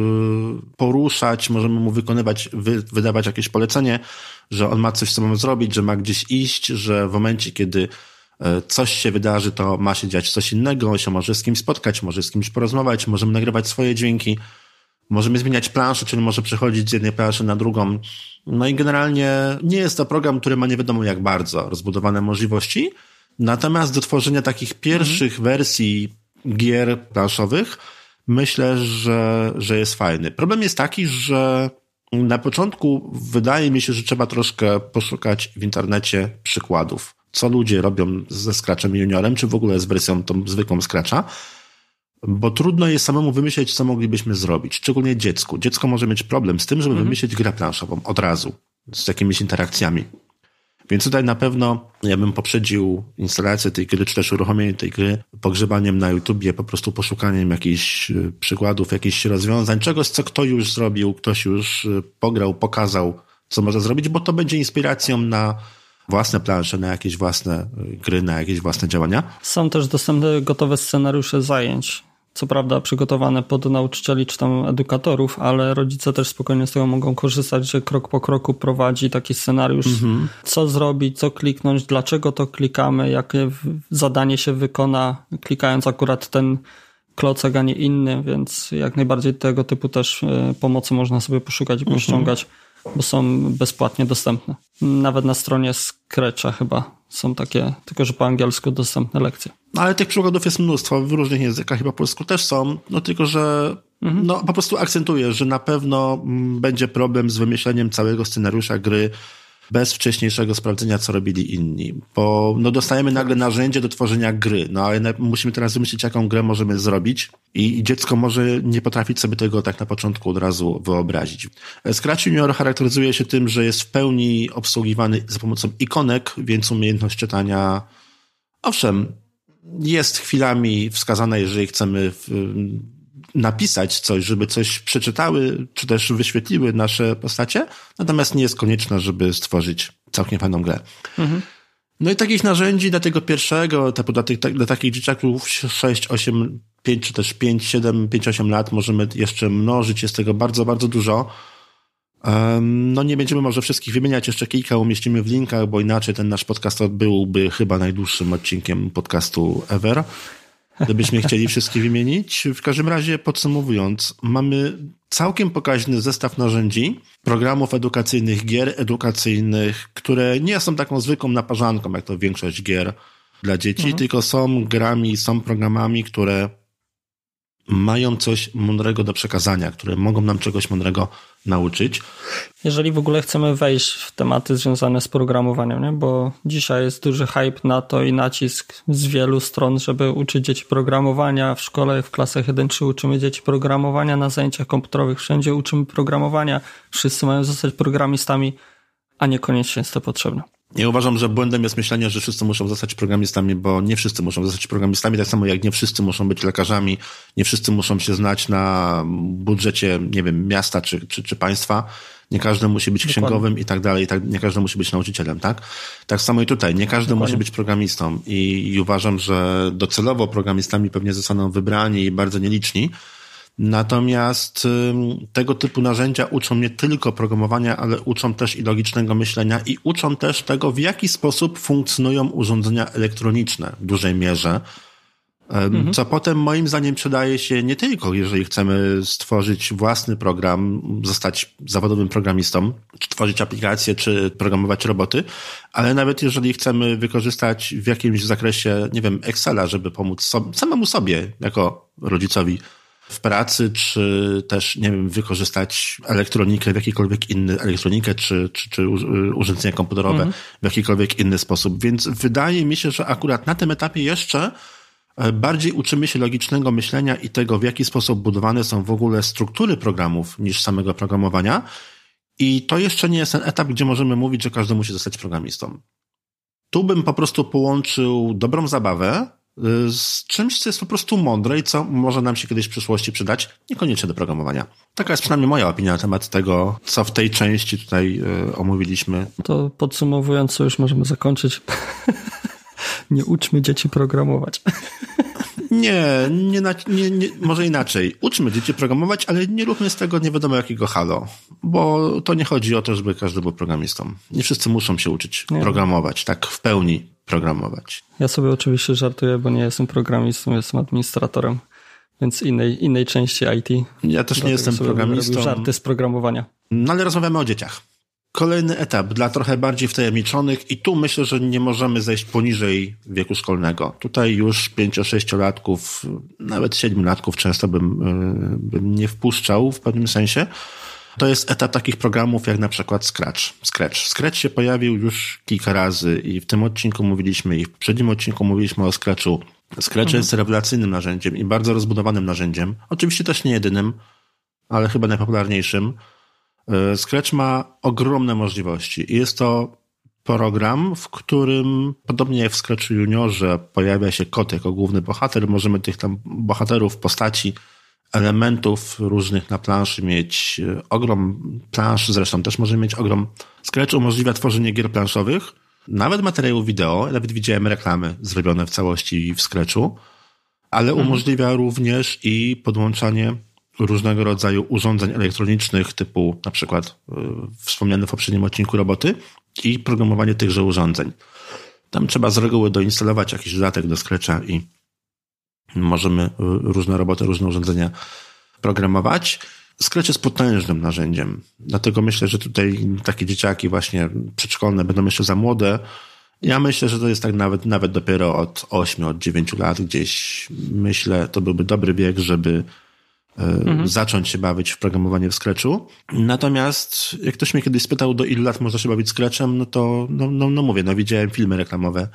poruszać, możemy mu wykonywać, wy, wydawać jakieś polecenie, że on ma coś z sobą zrobić, że ma gdzieś iść, że w momencie, kiedy e, coś się wydarzy, to ma się dziać coś innego, on się może z kimś spotkać, może z kimś porozmawiać, możemy nagrywać swoje dźwięki. Możemy zmieniać planszę, czyli może przechodzić z jednej planszy na drugą. No i generalnie nie jest to program, który ma nie wiadomo jak bardzo rozbudowane możliwości. Natomiast do tworzenia takich pierwszych wersji gier planszowych myślę, że, że jest fajny. Problem jest taki, że na początku wydaje mi się, że trzeba troszkę poszukać w internecie przykładów. Co ludzie robią ze Scratchem Juniorem, czy w ogóle z wersją tą zwykłą Scratcha bo trudno jest samemu wymyśleć, co moglibyśmy zrobić, szczególnie dziecku. Dziecko może mieć problem z tym, żeby wymyślić grę planszową od razu, z jakimiś interakcjami. Więc tutaj na pewno ja bym poprzedził instalację tej gry, czy też uruchomienie tej gry pogrzebaniem na YouTubie, po prostu poszukaniem jakichś y, przykładów, jakichś rozwiązań, czegoś, co kto już zrobił, ktoś już y, pograł, pokazał, co można zrobić, bo to będzie inspiracją na własne plansze, na jakieś własne y, gry, na jakieś własne działania. Są też dostępne gotowe scenariusze zajęć. Co prawda przygotowane pod nauczycieli czy tam edukatorów, ale rodzice też spokojnie z tego mogą korzystać, że krok po kroku prowadzi taki scenariusz, co zrobić, co kliknąć, dlaczego to klikamy, jakie zadanie się wykona, klikając akurat ten klocek, a nie inny, więc jak najbardziej tego typu też e, pomocy można sobie poszukać i pościągać, bo są bezpłatnie dostępne. Nawet na stronie Scratcha chyba są takie, tylko że po angielsku dostępne lekcje. No, ale tych przykładów jest mnóstwo, w różnych językach, chyba po polsku też są, no tylko, że no, po prostu akcentuję, że na pewno mm, będzie problem z wymyśleniem całego scenariusza gry bez wcześniejszego sprawdzenia, co robili inni. Bo no, dostajemy nagle narzędzie do tworzenia gry, no ale musimy teraz wymyślić, jaką grę możemy zrobić i, dziecko może nie potrafić sobie tego tak na początku od razu wyobrazić. Scratch Junior charakteryzuje się tym, że jest w pełni obsługiwany za pomocą ikonek, więc umiejętność czytania Owszem, jest chwilami wskazane, jeżeli chcemy w, napisać coś, żeby coś przeczytały, czy też wyświetliły nasze postacie, natomiast nie jest konieczne, żeby stworzyć całkiem fajną grę. No i takich narzędzi dla tego pierwszego etapu, dla, tych, dla takich dzieciaków 6, 8, 5 czy też 5, 7, 5, 8 lat możemy jeszcze mnożyć, jest tego bardzo, bardzo dużo. No nie będziemy może wszystkich wymieniać, jeszcze kilka umieścimy w linkach, bo inaczej ten nasz podcast byłby chyba najdłuższym odcinkiem podcastu ever. Gdybyśmy chcieli wszystkich wymienić. W każdym razie podsumowując, mamy całkiem pokaźny zestaw narzędzi, programów edukacyjnych, gier edukacyjnych, które nie są taką zwykłą naparzanką, jak to większość gier dla dzieci, mhm. tylko są grami, są programami, które mają coś mądrego do przekazania, które mogą nam czegoś mądrego nauczyć. Jeżeli w ogóle chcemy wejść w tematy związane z programowaniem, nie? bo dzisiaj jest duży hype na to i nacisk z wielu stron, żeby uczyć dzieci programowania w szkole, w klasach 1-3 uczymy dzieci programowania, na zajęciach komputerowych wszędzie uczymy programowania, wszyscy mają zostać programistami, a niekoniecznie jest to potrzebne. Ja uważam, że błędem jest myślenie, że wszyscy muszą zostać programistami, bo nie wszyscy muszą zostać programistami, tak samo jak nie wszyscy muszą być lekarzami, nie wszyscy muszą się znać na budżecie, nie wiem, miasta czy, czy, czy państwa. Nie każdy musi być Dokładnie. księgowym i tak dalej, i tak, nie każdy musi być nauczycielem, tak? Tak samo i tutaj, nie każdy Dokładnie. musi być programistą i, i uważam, że docelowo programistami pewnie zostaną wybrani i bardzo nieliczni, Natomiast tego typu narzędzia uczą nie tylko programowania, ale uczą też i logicznego myślenia i uczą też tego, w jaki sposób funkcjonują urządzenia elektroniczne w dużej mierze. Mhm. Co potem moim zdaniem przydaje się nie tylko, jeżeli chcemy stworzyć własny program, zostać zawodowym programistą, czy tworzyć aplikacje, czy programować roboty, ale nawet jeżeli chcemy wykorzystać w jakimś zakresie, nie wiem, Excela, żeby pomóc samemu sobie, jako rodzicowi, w pracy, czy też, nie wiem, wykorzystać elektronikę w jakikolwiek inny, elektronikę, czy, czy, czy urządzenia komputerowe mm. w jakikolwiek inny sposób. Więc wydaje mi się, że akurat na tym etapie jeszcze e, bardziej uczymy się logicznego myślenia i tego, w jaki sposób budowane są w ogóle struktury programów niż samego programowania. I to jeszcze nie jest ten etap, gdzie możemy mówić, że każdy musi zostać programistą. Tu bym po prostu połączył dobrą zabawę Y, z czymś, co jest po prostu mądre i co może nam się kiedyś w przyszłości przydać, niekoniecznie do programowania. Taka jest przynajmniej moja opinia na temat tego, co w tej części tutaj y, omówiliśmy. To podsumowując, co już możemy zakończyć. nie uczmy dzieci programować. Nie, nie, nie, nie, może inaczej. Uczmy dzieci programować, ale nie róbmy z tego nie wiadomo jakiego halo. Bo to nie chodzi o to, żeby każdy był programistą. Nie wszyscy muszą się uczyć nie. programować, tak w pełni programować. Ja sobie oczywiście żartuję, bo nie jestem programistą, jestem administratorem, więc innej, innej części IT. Ja też nie jestem programistą. żarty z programowania. No ale rozmawiamy o dzieciach. Kolejny etap dla trochę bardziej wtajemniczonych i tu myślę, że nie możemy zejść poniżej wieku szkolnego. Tutaj już 5-6-latków, nawet 7-latków często bym, e, bym nie wpuszczał w pewnym sensie. To jest etap takich programów jak na przykład Scratch. Scratch. Scratch się pojawił już kilka razy i w tym odcinku mówiliśmy i w przednim odcinku mówiliśmy o Scratchu. Scratch mhm. jest rewelacyjnym narzędziem i bardzo rozbudowanym narzędziem. Oczywiście też nie jedynym, ale chyba najpopularniejszym. E, Scratch ma ogromne możliwości i jest to program, w którym, podobnie jak w Scratchu Juniorze, pojawia się kot jako główny bohater. Możemy tych tam bohaterów, postaci elementów różnych na planszy mieć e, ogrom plansz, zresztą też możemy mieć ogrom. Scratch umożliwia tworzenie gier planszowych, nawet materiałów wideo, nawet widziałem reklamy zrobione w całości w Scratchu, ale mhm. umożliwia również i podłączanie różnego rodzaju urządzeń elektronicznych typu na przykład yy, wspomniane w poprzednim odcinku roboty i programowanie tychże urządzeń. Tam trzeba z reguły doinstalować jakiś dodatek do Scratcha i możemy y, różne roboty, różne urządzenia programować. Scratch jest potężnym narzędziem. Dlatego myślę, że tutaj takie dzieciaki właśnie przedszkolne będą jeszcze za młode. Ja myślę, że to jest tak nawet, nawet dopiero od 8, od 9 lat gdzieś. Myślę, to byłby dobry wiek, żeby y, mhm. zacząć się bawić w programowanie w Scratchu. Natomiast jak ktoś mnie kiedyś spytał, do ilu lat można się bawić Scratchem, no to no, no, no mówię, no widziałem filmy reklamowe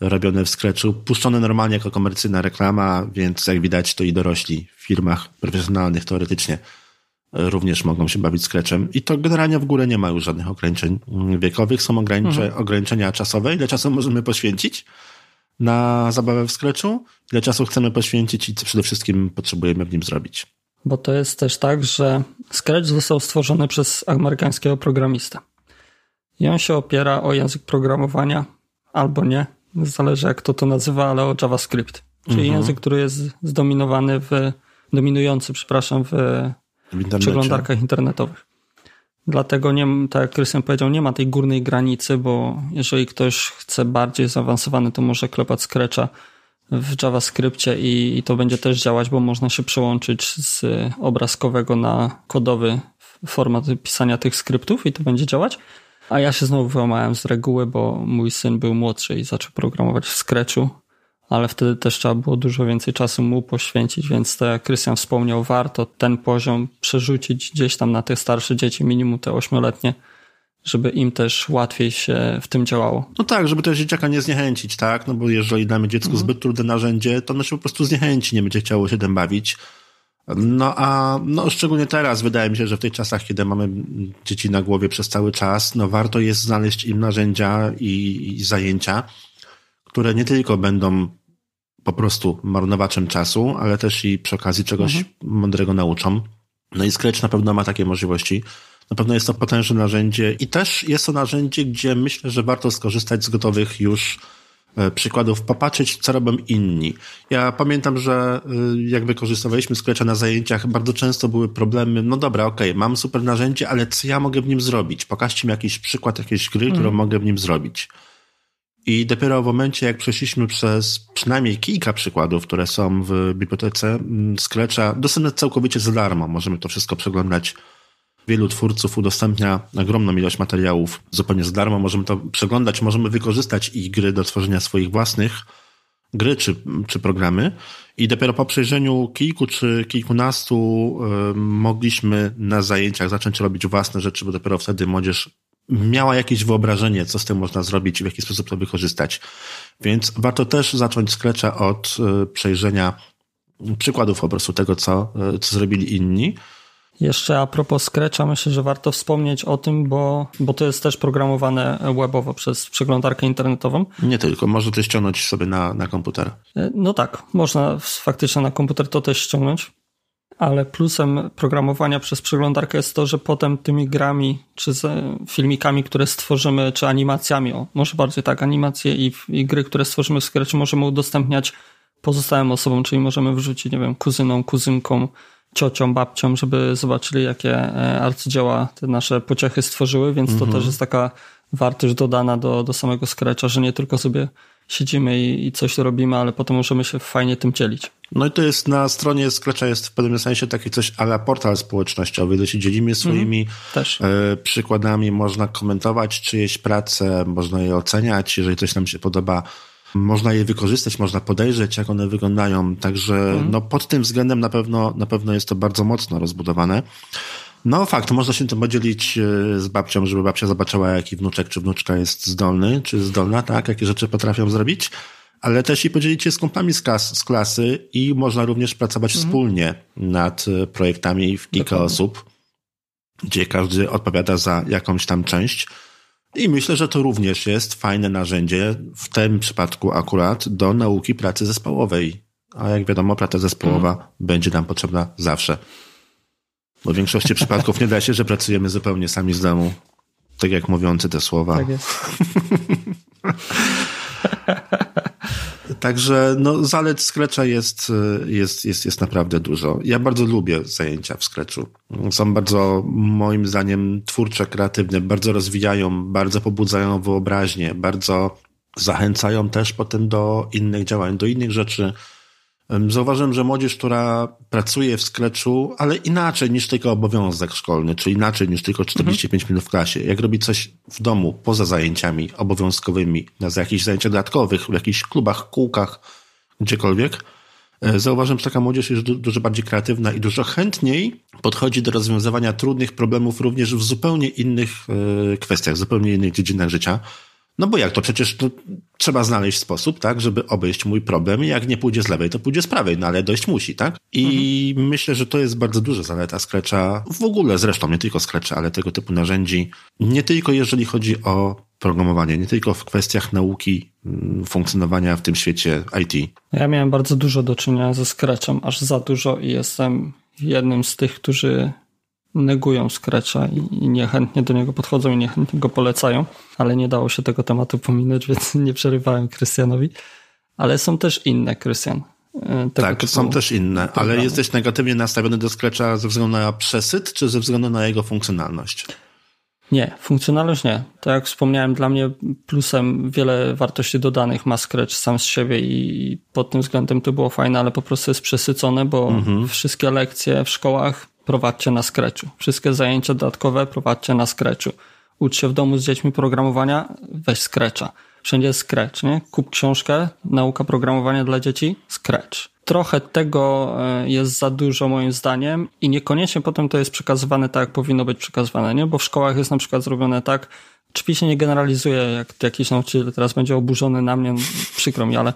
robione w Scratchu, puszczone normalnie jako komercyjna reklama, więc jak widać to i dorośli w firmach profesjonalnych teoretycznie również mogą się bawić Scratchem. I to generalnie w górę nie ma już żadnych ograniczeń wiekowych, są ogranicze, mhm. ograniczenia czasowe, ile czasu możemy poświęcić na zabawę w Scratchu, ile czasu chcemy poświęcić i co przede wszystkim potrzebujemy w nim zrobić. Bo to jest też tak, że Scratch został stworzony przez amerykańskiego programistę. I on się opiera o język programowania albo nie, zależy jak to to nazywa, ale o JavaScript. Czyli mhm. język, który jest zdominowany w, dominujący, przepraszam, w, w przeglądarkach internetowych. Dlatego, nie, tak jak Krystian powiedział, nie ma tej górnej granicy, bo jeżeli ktoś chce bardziej zaawansowany, to może klepać Scratcha w JavaScriptie i, i to będzie też działać, bo można się przełączyć z obrazkowego na kodowy format pisania tych skryptów i to będzie działać. A ja się znowu wyłamałem z reguły, bo mój syn był młodszy i zaczął programować w Scratchu, ale wtedy też trzeba było dużo więcej czasu mu poświęcić, więc tak jak Krystian wspomniał, warto ten poziom przerzucić gdzieś tam na te starsze dzieci, minimum te ośmioletnie, żeby im też łatwiej się w tym działało. No tak, żeby też dzieciaka nie zniechęcić, tak? No bo jeżeli damy dziecku mhm. zbyt trudne narzędzie, to ono się po prostu zniechęci, nie będzie chciało się tym bawić. No a no, szczególnie teraz wydaje mi się, że w tych czasach, kiedy mamy dzieci na głowie przez cały czas, no warto jest znaleźć im narzędzia i, i zajęcia, które nie tylko będą po prostu marnowaczem czasu, ale też i przy okazji czegoś mhm. mądrego nauczą. No i Scratch na pewno ma takie możliwości. Na pewno jest to potężne narzędzie i też jest to narzędzie, gdzie myślę, że warto skorzystać z gotowych już e, przykładów, popatrzeć, co robią inni. Ja pamiętam, że e, jak wykorzystywaliśmy Scratcha na zajęciach, bardzo często były problemy, no dobra, okej, okay, mam super narzędzie, ale co ja mogę w nim zrobić? Pokażcie mi jakiś przykład jakiejś gry, mm. którą mogę w nim zrobić. I dopiero w momencie, jak przeszliśmy przez przynajmniej kilka przykładów, które są w bibliotece mm, Scratcha, dostępne całkowicie za darmo. Możemy to wszystko przeglądać Wielu twórców udostępnia ogromną ilość materiałów zupełnie za darmo. Możemy to przeglądać, możemy wykorzystać ich gry do tworzenia swoich własnych gry czy, czy programy. I dopiero po przejrzeniu kilku czy kilkunastu y, mogliśmy na zajęciach zacząć robić własne rzeczy, bo dopiero wtedy młodzież miała jakieś wyobrażenie, co z tym można zrobić i w jaki sposób to wykorzystać. Więc warto też zacząć skrecza od y, przejrzenia przykładów po prostu tego, co, y, co zrobili inni jeszcze a propos Scratcha, myślę, że warto wspomnieć o tym, bo, bo to jest też programowane webowo przez przeglądarkę internetową. Nie tylko, można to ściągnąć sobie na, na komputer. E, no tak, można faktycznie na komputer to też ściągnąć, ale plusem programowania przez przeglądarkę jest to, że potem tymi grami, czy filmikami, które stworzymy, czy animacjami, o, może bardziej tak, animacje i, i gry, które stworzymy w Scratchu możemy udostępniać pozostałym osobom, czyli możemy wrzucić, nie wiem, kuzynom, kuzynkom, ciocią, babcią, żeby zobaczyli, jakie e, arcydzieła te nasze pociechy stworzyły, więc to mhm. też jest taka wartość dodana do, do samego Scratcha, że nie tylko sobie siedzimy i, i coś robimy, ale potem możemy się fajnie tym dzielić. No i to jest na stronie Scratcha jest w pewnym sensie taki coś ale portal społecznościowy, gdzie się dzielimy swoimi mm, przykładami, można komentować czyjeś prace, można je oceniać, jeżeli coś nam się podoba, można je wykorzystać, można podejrzeć, jak one wyglądają. Także mhm. no, pod tym względem na pewno, na pewno jest to bardzo mocno rozbudowane. No fakt, można się tym podzielić e, z babcią, żeby babcia zobaczyła, jaki wnuczek czy wnuczka jest zdolny, czy zdolna, tak, jakie rzeczy potrafią zrobić, ale też i podzielić się z kompami z, klas, z klasy i można również pracować mhm. wspólnie nad e, projektami w kilka Dokładnie. osób, gdzie każdy odpowiada za jakąś tam część. I myślę, że to również jest fajne narzędzie, w tym przypadku akurat, do nauki pracy zespołowej. A jak wiadomo, praca zespołowa mm. będzie nam potrzebna zawsze. Bo w większości przypadków nie da się, że pracujemy zupełnie sami z domu. Tak jak mówiący te słowa. Tak jest. Także no, zalet Scratcha jest, jest, jest, jest naprawdę dużo. Ja bardzo lubię zajęcia w Scratchu. Są bardzo, moim zdaniem, twórcze, kreatywne, bardzo rozwijają, bardzo pobudzają wyobraźnię, bardzo zachęcają też potem do innych działań, do innych rzeczy, Zauważyłem, że młodzież, która pracuje w skleczu, ale inaczej niż tylko obowiązek szkolny, czy inaczej niż tylko 45 mhm. minut w klasie. Jak robi coś w domu, poza zajęciami obowiązkowymi, na jakichś zajęciach dodatkowych, w jakichś klubach, kółkach, gdziekolwiek, e, zauważyłem, że taka młodzież jest dużo bardziej kreatywna i dużo chętniej podchodzi do rozwiązywania trudnych problemów również w zupełnie innych e, kwestiach, w zupełnie innych dziedzinach życia. No bo jak to? Przecież to trzeba znaleźć sposób, tak, żeby obejść mój problem. Jak nie pójdzie z lewej, to pójdzie z prawej, no ale dojść musi, tak? I mhm. myślę, że to jest bardzo duża zaleta Scratcha. W ogóle zresztą, nie tylko Scratcha, ale tego typu narzędzi. Nie tylko jeżeli chodzi o programowanie, nie tylko w kwestiach nauki, mm, funkcjonowania w tym świecie IT. Ja miałem bardzo dużo do czynienia ze Scratchem, aż za dużo i jestem jednym z tych, którzy negują Scratcha i, niechętnie do niego podchodzą i niechętnie go polecają, ale nie dało się tego tematu pominąć, więc nie przerywałem Krystianowi. Ale są też inne, Krystian. E, tak, są też inne, programy. ale jesteś negatywnie nastawiony do Scratcha ze względu na przesyt, czy ze względu na jego funkcjonalność? Nie, funkcjonalność nie. Tak jak wspomniałem, dla mnie plusem wiele wartości dodanych ma Scratch sam z siebie i pod tym względem to było fajne, ale po prostu jest przesycone, bo mhm. wszystkie lekcje w szkołach prowadźcie na Scratchu. Wszystkie zajęcia dodatkowe prowadźcie na Scratchu. ucz się w domu z dziećmi programowania, weź Scratcha. Wszędzie jest Scratch, nie? Kup książkę, nauka programowania dla dzieci, Scratch. Trochę tego e, jest za dużo moim zdaniem i niekoniecznie potem to jest przekazywane tak, jak powinno być przekazywane, nie? Bo w szkołach jest na przykład zrobione tak, Oczywiście nie generalizuję, jak jakiś nauczyciel teraz będzie oburzony na mnie, przykro mi, ale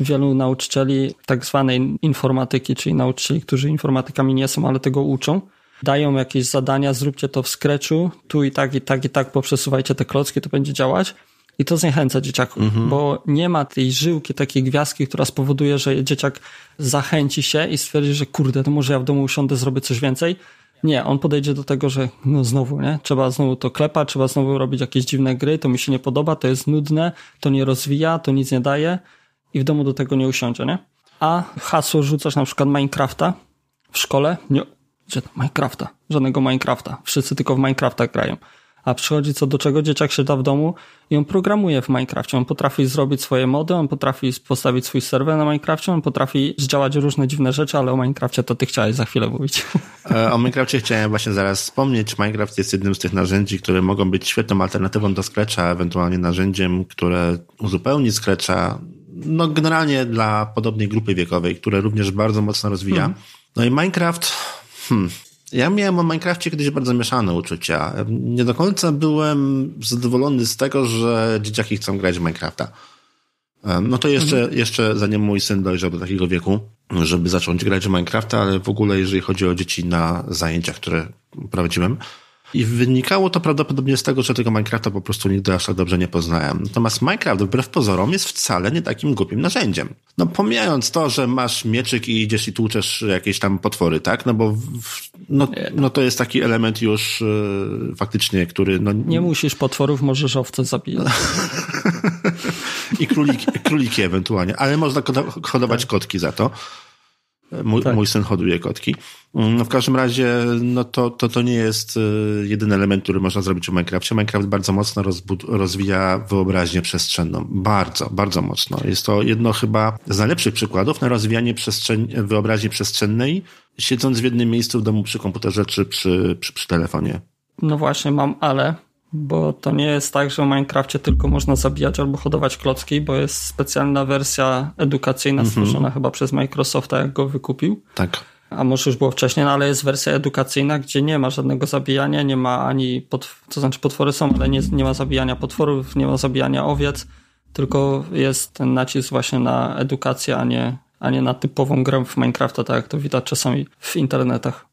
wielu nauczycieli tak zwanej informatyki, czyli nauczycieli, którzy informatykami nie są, ale tego uczą, dają jakieś zadania, zróbcie to w Scratchu, tu i tak, i tak, i tak, poprzesuwajcie te klocki, to będzie działać. I to zniechęca dzieciaków, mhm. bo nie ma tej żyłki, takiej gwiazdki, która spowoduje, że dzieciak zachęci się i stwierdzi, że kurde, to może ja w domu usiądę, zrobię coś więcej. Nie, on podejdzie do tego, że no znowu, nie? Trzeba znowu to klepać, trzeba znowu robić jakieś dziwne gry, to mi się nie podoba, to jest nudne, to nie rozwija, to nic nie daje i w domu do tego nie usiądzie, nie? A hasło rzucasz na przykład Minecrafta w szkole? Nie, gdzie Minecrafta? Żadnego Minecrafta. Wszyscy tylko w Minecrafta grają a przychodzi co do czego, dzieciak siada w domu i on programuje w Minecrafcie. On potrafi zrobić swoje mody, on potrafi postawić swój serwer na Minecrafcie, on potrafi zdziałać różne dziwne rzeczy, ale o Minecrafcie to ty chciałeś za chwilę mówić. E, o Minecrafcie chciałem właśnie zaraz wspomnieć. Minecraft jest jednym z tych narzędzi, które mogą być świetną alternatywą do Scratcha, ewentualnie narzędziem, które uzupełni Scratcha, no generalnie dla podobnej grupy wiekowej, które również bardzo mocno rozwija. Hmm. No i Minecraft, hmm, ja miałem o Minecrafcie kiedyś bardzo mieszane uczucia. Nie do końca byłem zadowolony z tego, że dzieciaki chcą grać w Minecrafta. No to jeszcze, mhm. jeszcze zanim mój syn dojrzał do takiego wieku, żeby zacząć grać w Minecrafta, ale w ogóle jeżeli chodzi o dzieci na zajęciach, które prowadziłem, i wynikało to prawdopodobnie z tego, że tego Minecrafta po prostu nigdy aż tak dobrze nie poznałem. Natomiast Minecraft, wbrew pozorom, jest wcale nie takim głupim narzędziem. No pomijając to, że masz mieczyk i idziesz i tłuczesz jakieś tam potwory, tak? No bo w, no, no to jest taki element już yy, faktycznie, który... No... Nie musisz potworów, możesz owce zabijać. I króliki, króliki ewentualnie, ale można hodować tak. kotki za to. Mój, tak. mój syn hoduje kotki. No w każdym razie, no to, to, to nie jest y, jedyny element, który można zrobić w Minecrafcie. Minecraft bardzo mocno rozwija wyobraźnię przestrzenną. Bardzo, bardzo mocno. Jest to jedno chyba z najlepszych przykładów na rozwijanie przestrzeń, wyobraźni przestrzennej, siedząc w jednym miejscu w domu przy komputerze czy przy, przy, przy telefonie. No właśnie, mam ale, bo to nie jest tak, że w Minecrafcie tylko można zabijać albo hodować klocki, bo jest specjalna wersja edukacyjna mm -hmm. stworzona chyba przez Microsofta, jak go wykupił. Tak. A może już było wcześniej, no ale jest wersja edukacyjna, gdzie nie ma żadnego zabijania, nie ma ani, potw- to znaczy potwory są, ale nie, nie ma zabijania potworów, nie ma zabijania owiec, tylko jest ten nacisk właśnie na edukację, a nie, a nie na typową grę w Minecrafta, tak jak to widać czasami w internetach.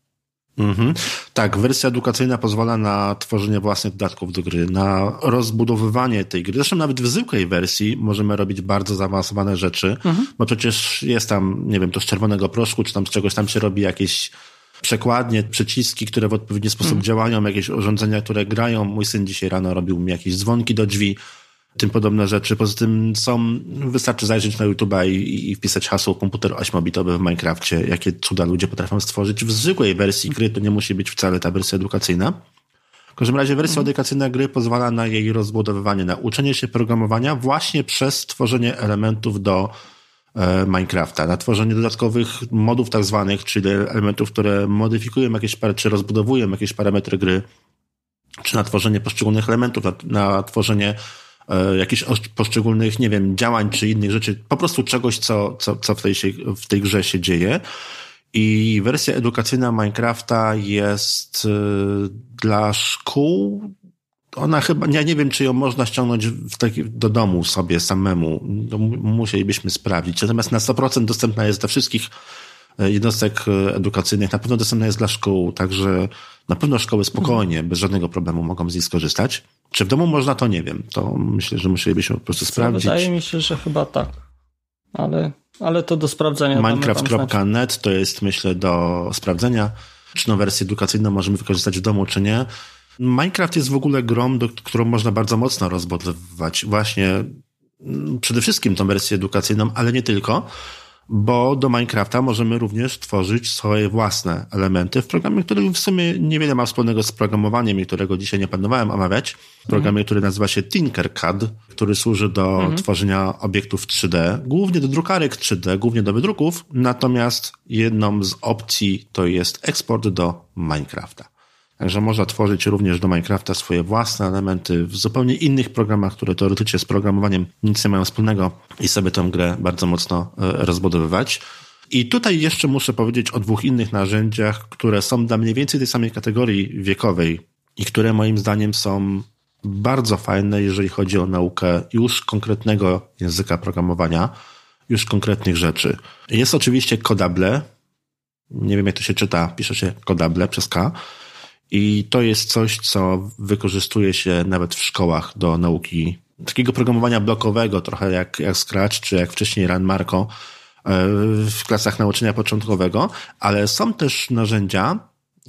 Mhm. Tak, wersja edukacyjna pozwala na tworzenie własnych dodatków do gry, na rozbudowywanie tej gry. Zresztą nawet w zwykłej wersji możemy robić bardzo zaawansowane rzeczy, mhm. bo przecież jest tam, nie wiem, to z czerwonego proszku, czy tam z czegoś tam się robi jakieś przekładnie, przyciski, które w odpowiedni sposób mhm. działają, jakieś urządzenia, które grają. Mój syn dzisiaj rano robił mi jakieś dzwonki do drzwi, tym podobne rzeczy. Poza tym są, wystarczy zajrzeć na YouTube'a i, i wpisać hasło komputer 8-bitowy w Minecrafcie, jakie cuda ludzie potrafią stworzyć. W zwykłej wersji gry to nie musi być wcale ta wersja edukacyjna. W każdym razie wersja mhm. edukacyjna gry pozwala na jej rozbudowywanie, na uczenie się programowania właśnie przez tworzenie elementów do e, Minecrafta, na tworzenie dodatkowych modów tak zwanych, czyli elementów, które modyfikują jakieś, czy rozbudowują jakieś parametry gry, czy na tworzenie poszczególnych elementów, na, na tworzenie jakichś poszczególnych, nie wiem, działań czy innych rzeczy, po prostu czegoś, co, co, co w, tej się, w tej grze się dzieje. I wersja edukacyjna Minecrafta jest e, dla szkół. Ona chyba, ja nie wiem, czy ją można ściągnąć taki, do domu sobie samemu. To musielibyśmy sprawdzić. Natomiast na 100% dostępna jest dla wszystkich e, jednostek edukacyjnych. Na pewno dostępna jest dla szkół, także na pewno szkoły spokojnie, bez żadnego problemu mogą z niej skorzystać. Czy w domu można, to nie wiem. To myślę, że musielibyśmy po prostu sprawdzić. Wydaje mi się, że chyba tak. Ale, ale to do sprawdzenia. Minecraft.net to jest, myślę, do sprawdzenia, czy no wersję edukacyjną możemy wykorzystać w domu, czy nie. Minecraft jest w ogóle grą, do, którą można bardzo mocno rozbudowywać. Właśnie mm, przede wszystkim tą wersję edukacyjną, ale nie tylko bo do Minecrafta możemy również tworzyć swoje własne elementy w programie, który w sumie niewiele ma wspólnego z programowaniem i którego dzisiaj nie planowałem omawiać. W programie, mhm. który nazywa się Tinkercad, który służy do mhm. tworzenia obiektów 3D, głównie do drukarek 3D, głównie do wydruków, natomiast jedną z opcji to jest eksport do Minecrafta. Także można tworzyć również do Minecrafta swoje własne elementy w zupełnie innych programach, które teoretycznie z programowaniem nic nie mają wspólnego i sobie tę grę bardzo mocno e, rozbudowywać. I tutaj jeszcze muszę powiedzieć o dwóch innych narzędziach, które są dla mniej więcej tej samej kategorii wiekowej i które moim zdaniem są bardzo fajne, jeżeli chodzi o naukę już konkretnego języka programowania, już konkretnych rzeczy. Jest oczywiście Codable. Nie wiem, jak to się czyta. Pisze się Codable przez K. I to jest coś, co wykorzystuje się nawet w szkołach do nauki takiego programowania blokowego, trochę jak, jak Scratch, czy jak wcześniej Run Marco e, w klasach nauczania początkowego, ale są też narzędzia,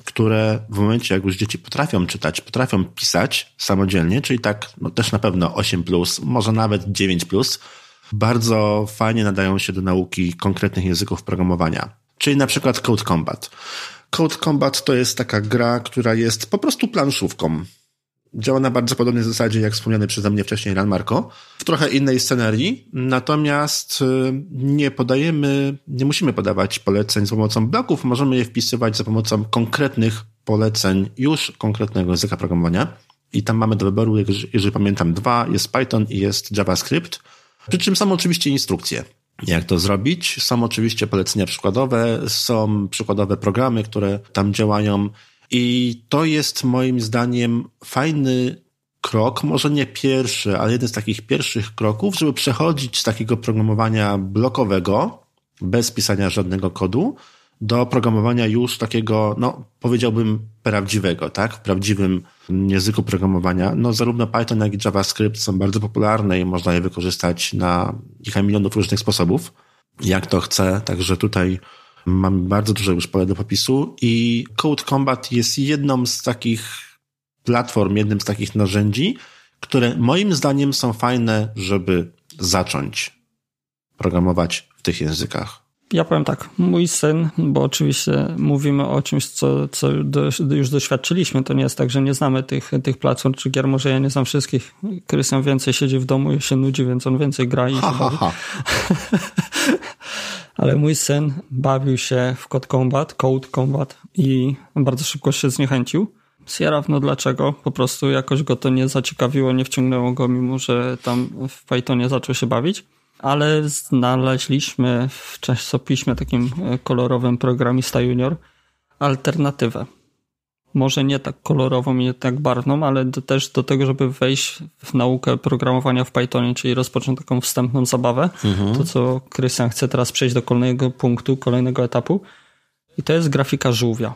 które w momencie, jak już dzieci potrafią czytać, potrafią pisać samodzielnie, czyli tak, no też na pewno 8, może nawet 9, bardzo fajnie nadają się do nauki konkretnych języków programowania. Czyli na przykład Code Combat. Code Combat to jest taka gra, która jest po prostu planszówką. Działa na bardzo podobnej zasadzie, jak wspomniany przeze mnie wcześniej Ran Marco, w trochę innej scenerii, natomiast y, nie podajemy, nie musimy podawać poleceń za pomocą bloków, możemy je wpisywać za pomocą konkretnych poleceń już konkretnego języka programowania. I tam mamy do wyboru, jeżeli pamiętam, dwa, jest Python i jest JavaScript, przy czym są oczywiście instrukcje jak to zrobić. Są oczywiście polecenia przykładowe, są przykładowe programy, które tam działają i to jest moim zdaniem fajny krok, może nie pierwszy, ale jeden z takich pierwszych kroków, żeby przechodzić z takiego programowania blokowego, bez pisania żadnego kodu, do programowania już takiego, no powiedziałbym prawdziwego, tak? W prawdziwym języku programowania. No zarówno Python, jak i JavaScript są bardzo popularne i można je wykorzystać na kilka milionów różnych sposobów, jak to chce. Także tutaj mamy bardzo duże już pole do popisu i Code Combat jest jedną z takich platform, jednym z takich narzędzi, które moim zdaniem są fajne, żeby zacząć programować w tych językach. Ja powiem tak, mój syn, bo oczywiście mówimy o czymś, co, co do, już doświadczyliśmy, to nie jest tak, że nie znamy tych, tych platform czy gier, może ja nie znam wszystkich. Krystian więcej siedzi w domu i się nudzi, więc on więcej gra i ha, się ha, bawi. Ha. Ale mój syn bawił się w Code Combat, Code Combat i bardzo szybko się zniechęcił. Sierra, no dlaczego? Po prostu jakoś go to nie zaciekawiło, nie wciągnęło go, mimo że tam w Pythonie zaczął się bawić ale znaleźliśmy w czasopiśmie takim e, kolorowym Programista Junior alternatywę. Może nie tak kolorową i nie tak barwną, ale do, też do tego, żeby wejść w naukę programowania w Pythonie, czyli rozpocząć taką wstępną zabawę. Mhm. To, co Krystian chce teraz przejść do kolejnego punktu, kolejnego etapu. I to jest grafika żółwia.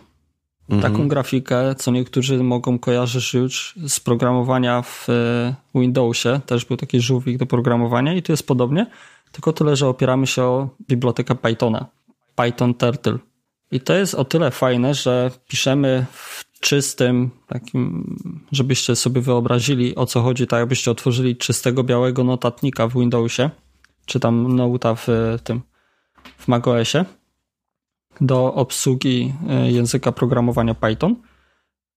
Mhm. Taką grafikę, co niektórzy mogą kojarzyć już z programowania w e, Windowsie. Też był taki żółwik do programowania i tu jest podobnie, tylko tyle, że opieramy się o bibliotekę Pythona. Python Turtle. I to jest o tyle fajne, że piszemy w czystym, takim, żebyście sobie wyobrazili o co chodzi, tak jakbyście otworzyli czystego białego notatnika w Windowsie, czy tam nota w tym, w macOSie do obsługi e, języka programowania Python.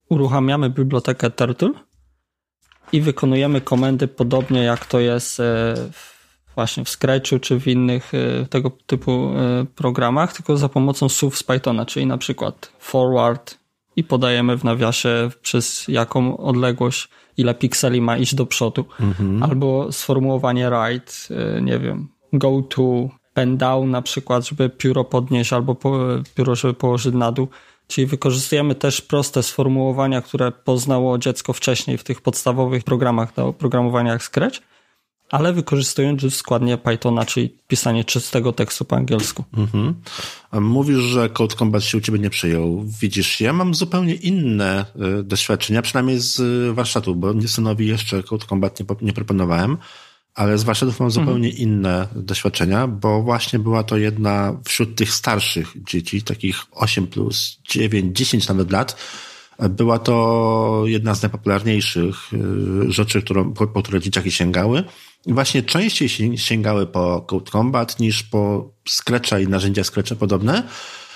Uruchamiamy bibliotekę Turtle i wykonujemy komendy podobnie jak to jest e, właśnie w Scratchu czy w innych e, tego typu programach, tylko za pomocą słów z Pythona, czyli na przykład forward i podajemy w nawiasie przez jaką odległość, ile pikseli ma iść do przodu, mhm. albo sformułowanie write, nie wiem, go to, pen down na przykład, żeby pióro podnieść albo pióro, żeby położyć na dół. Czyli wykorzystujemy też proste sformułowania, które poznało dziecko wcześniej w tych podstawowych programach do programowania jak Scratch, ale wykorzystując składnie Pythona, czyli pisanie czystego tekstu po angielsku. Mhm. Mówisz, że Code Combat się u ciebie nie przyjął. Widzisz, ja mam zupełnie inne y, doświadczenia, przynajmniej z y, warsztatu, bo synowi jeszcze Code Combat nie, nie proponowałem ale z warsztatów mam zupełnie mhm. inne doświadczenia, bo właśnie była to jedna wśród tych starszych dzieci, takich 8 plus 9, 10 nawet lat, była to jedna z najpopularniejszych y, rzeczy, którą, po, po które dzieciaki sięgały. I właśnie częściej sięgały po Code Combat niż po Scratcha i narzędzia Scratcha podobne,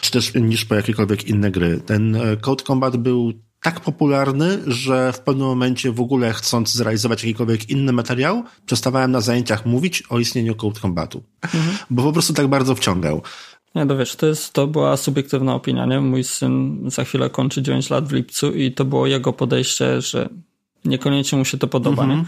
czy też niż po jakiekolwiek inne gry. Ten e, Code Combat był tak popularny, że w pewnym momencie w ogóle chcąc zrealizować jakikolwiek inny materiał, przestawałem na zajęciach mówić o istnieniu Code Combatu. Mhm. Bo po prostu tak bardzo wciągał. Nie, to wiesz, to, jest, to była subiektywna opinia, nie? Mój syn za chwilę kończy 9 lat w lipcu i to było jego podejście, że niekoniecznie mu się to podoba, mhm. nie?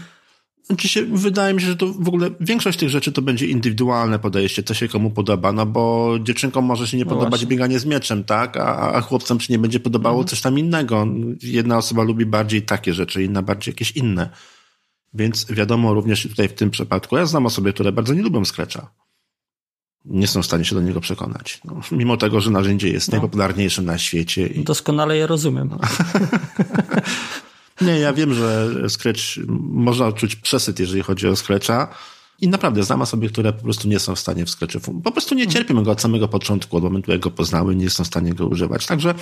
Znaczy się, wydaje mi się, że to w ogóle większość tych rzeczy to będzie indywidualne podejście, co się komu podoba, no bo dziewczynkom może się nie no podobać właśnie. bieganie z mieczem, tak? A, a chłopcom się nie będzie podobało mhm. coś tam innego. Jedna osoba lubi bardziej takie rzeczy, inna bardziej jakieś inne. Więc wiadomo, również tutaj w tym przypadku, ja znam osoby, które bardzo nie lubią Scratcha. Nie są w stanie się do niego przekonać. No, mimo tego, że narzędzie jest no. najpopularniejszym na świecie. I... Doskonale je rozumiem. Nie, ja wiem, że Scratch, można odczuć przesyt, jeżeli chodzi o Scratcha. I naprawdę znam osoby, które po prostu nie są w stanie w Scratchu, po prostu nie cierpią go od samego początku, od momentu jak go poznały, nie są w stanie go używać. Także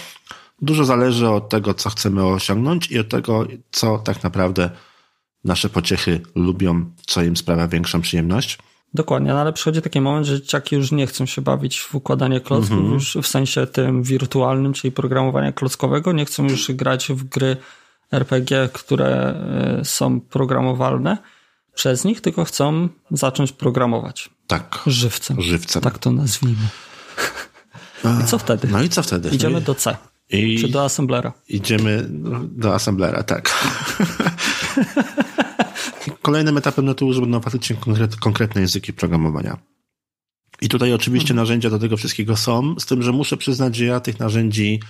dużo zależy od tego, co chcemy osiągnąć i od tego, co tak naprawdę nasze pociechy lubią, co im sprawia większą przyjemność. Dokładnie, no ale przychodzi taki moment, że dzieciaki już nie chcą się bawić w układanie klocków, mm -hmm. już w sensie tym wirtualnym, czyli programowania klockowego, nie chcą już grać w gry RPG, które e, są programowalne przez nich, tylko chcą zacząć programować. Tak. Żywcem. Żywcem. Tak to nazwijmy. I co wtedy? No i co wtedy? Idziemy do C. I czy do assemblera? Idziemy do assemblera, tak. Kolejnym etapem no to już będą faktycznie konkret, konkretne języki programowania. I tutaj oczywiście mhm. narzędzia do tego wszystkiego są, z tym, że muszę przyznać, że ja tych narzędzi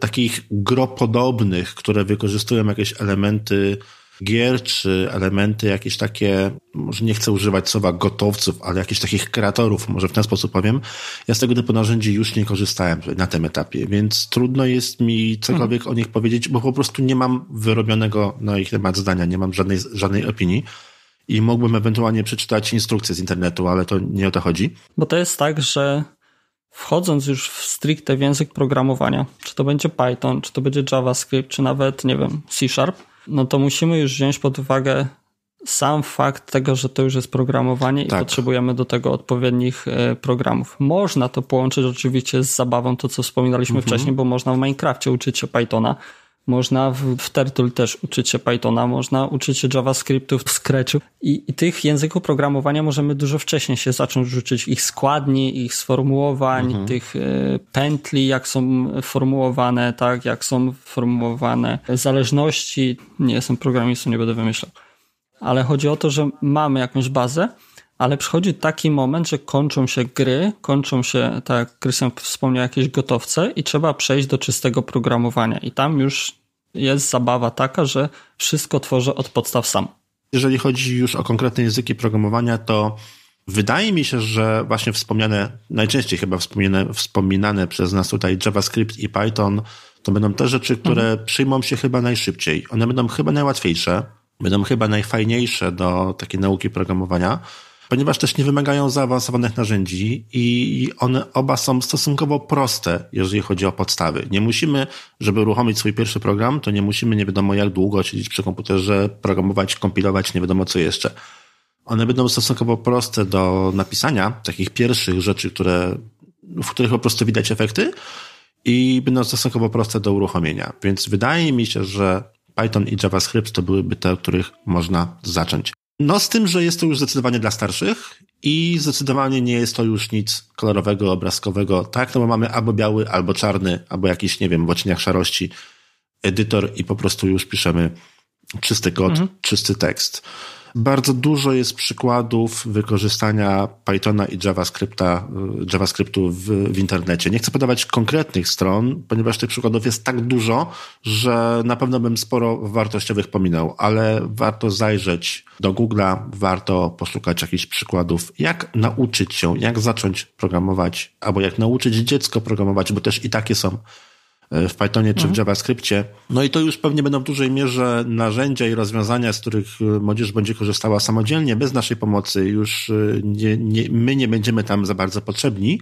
takich gropodobnych, które wykorzystują jakieś elementy gier, czy elementy jakieś takie, może nie chcę używać słowa gotowców, ale jakichś takich kreatorów, może w ten sposób powiem. Ja z tego typu narzędzi już nie korzystałem na tym etapie, więc trudno jest mi cokolwiek hmm. o nich powiedzieć, bo po prostu nie mam wyrobionego na ich temat zdania, nie mam żadnej, żadnej opinii i mógłbym ewentualnie przeczytać instrukcje z internetu, ale to nie o to chodzi. Bo to jest tak, że wchodząc już w stricte w język programowania, czy to będzie Python, czy to będzie JavaScript, czy nawet, nie wiem, C Sharp, no to musimy już wziąć pod uwagę sam fakt tego, że to już jest programowanie tak. i potrzebujemy do tego odpowiednich e, programów. Można to połączyć oczywiście z zabawą, to co wspominaliśmy mhm. wcześniej, bo można w Minecrafcie uczyć się Pythona, można w, w Turtle też uczyć się Pythona, można uczyć się JavaScriptu w Scratchu I, i tych języków programowania możemy dużo wcześniej się zacząć uczyć ich składni, ich sformułowań, mhm. tych y, pętli, jak są formułowane, tak, jak są formułowane zależności. Nie jestem programistą, nie będę wymyślał. Ale chodzi o to, że mamy jakąś bazę, ale przychodzi taki moment, że kończą się gry, kończą się, tak jak Krystian wspomniał, jakieś gotowce i trzeba przejść do czystego programowania. I tam już jest zabawa taka, że wszystko tworzę od podstaw sam. Jeżeli chodzi już o konkretne języki programowania, to wydaje mi się, że właśnie wspomniane, najczęściej chyba wspomniane, wspominane przez nas tutaj JavaScript i Python, to będą te rzeczy, które mhm. przyjmą się chyba najszybciej. One będą chyba najłatwiejsze, będą chyba najfajniejsze do takiej nauki programowania ponieważ też nie wymagają zaawansowanych narzędzi i one oba są stosunkowo proste, jeżeli chodzi o podstawy. Nie musimy, żeby uruchomić swój pierwszy program, to nie musimy nie wiadomo jak długo siedzieć przy komputerze, programować, kompilować, nie wiadomo co jeszcze. One będą stosunkowo proste do napisania, takich pierwszych rzeczy, które, w których po prostu widać efekty i będą stosunkowo proste do uruchomienia. Więc wydaje mi się, że Python i JavaScript to byłyby te, od których można zacząć. No z tym, że jest to już zdecydowanie dla starszych i zdecydowanie nie jest to już nic kolorowego, obrazkowego, tak? No bo mamy albo biały, albo czarny, albo jakiś, nie wiem, w odcieniach szarości edytor i po prostu już piszemy czysty kod, mhm. czysty tekst. Bardzo dużo jest przykładów wykorzystania Pythona i JavaScripta, y, JavaScriptu w, w internecie. Nie chcę podawać konkretnych stron, ponieważ tych przykładów jest tak dużo, że na pewno bym sporo wartościowych pominął, ale warto zajrzeć do Google'a, warto poszukać jakichś przykładów, jak nauczyć się, jak zacząć programować, albo jak nauczyć dziecko programować, bo też i takie są w Pythonie czy w mhm. JavaScriptie. No i to już pewnie będą w dużej mierze narzędzia i rozwiązania, z których e, młodzież będzie korzystała samodzielnie, bez naszej pomocy. Już e, nie, nie, my nie będziemy tam za bardzo potrzebni,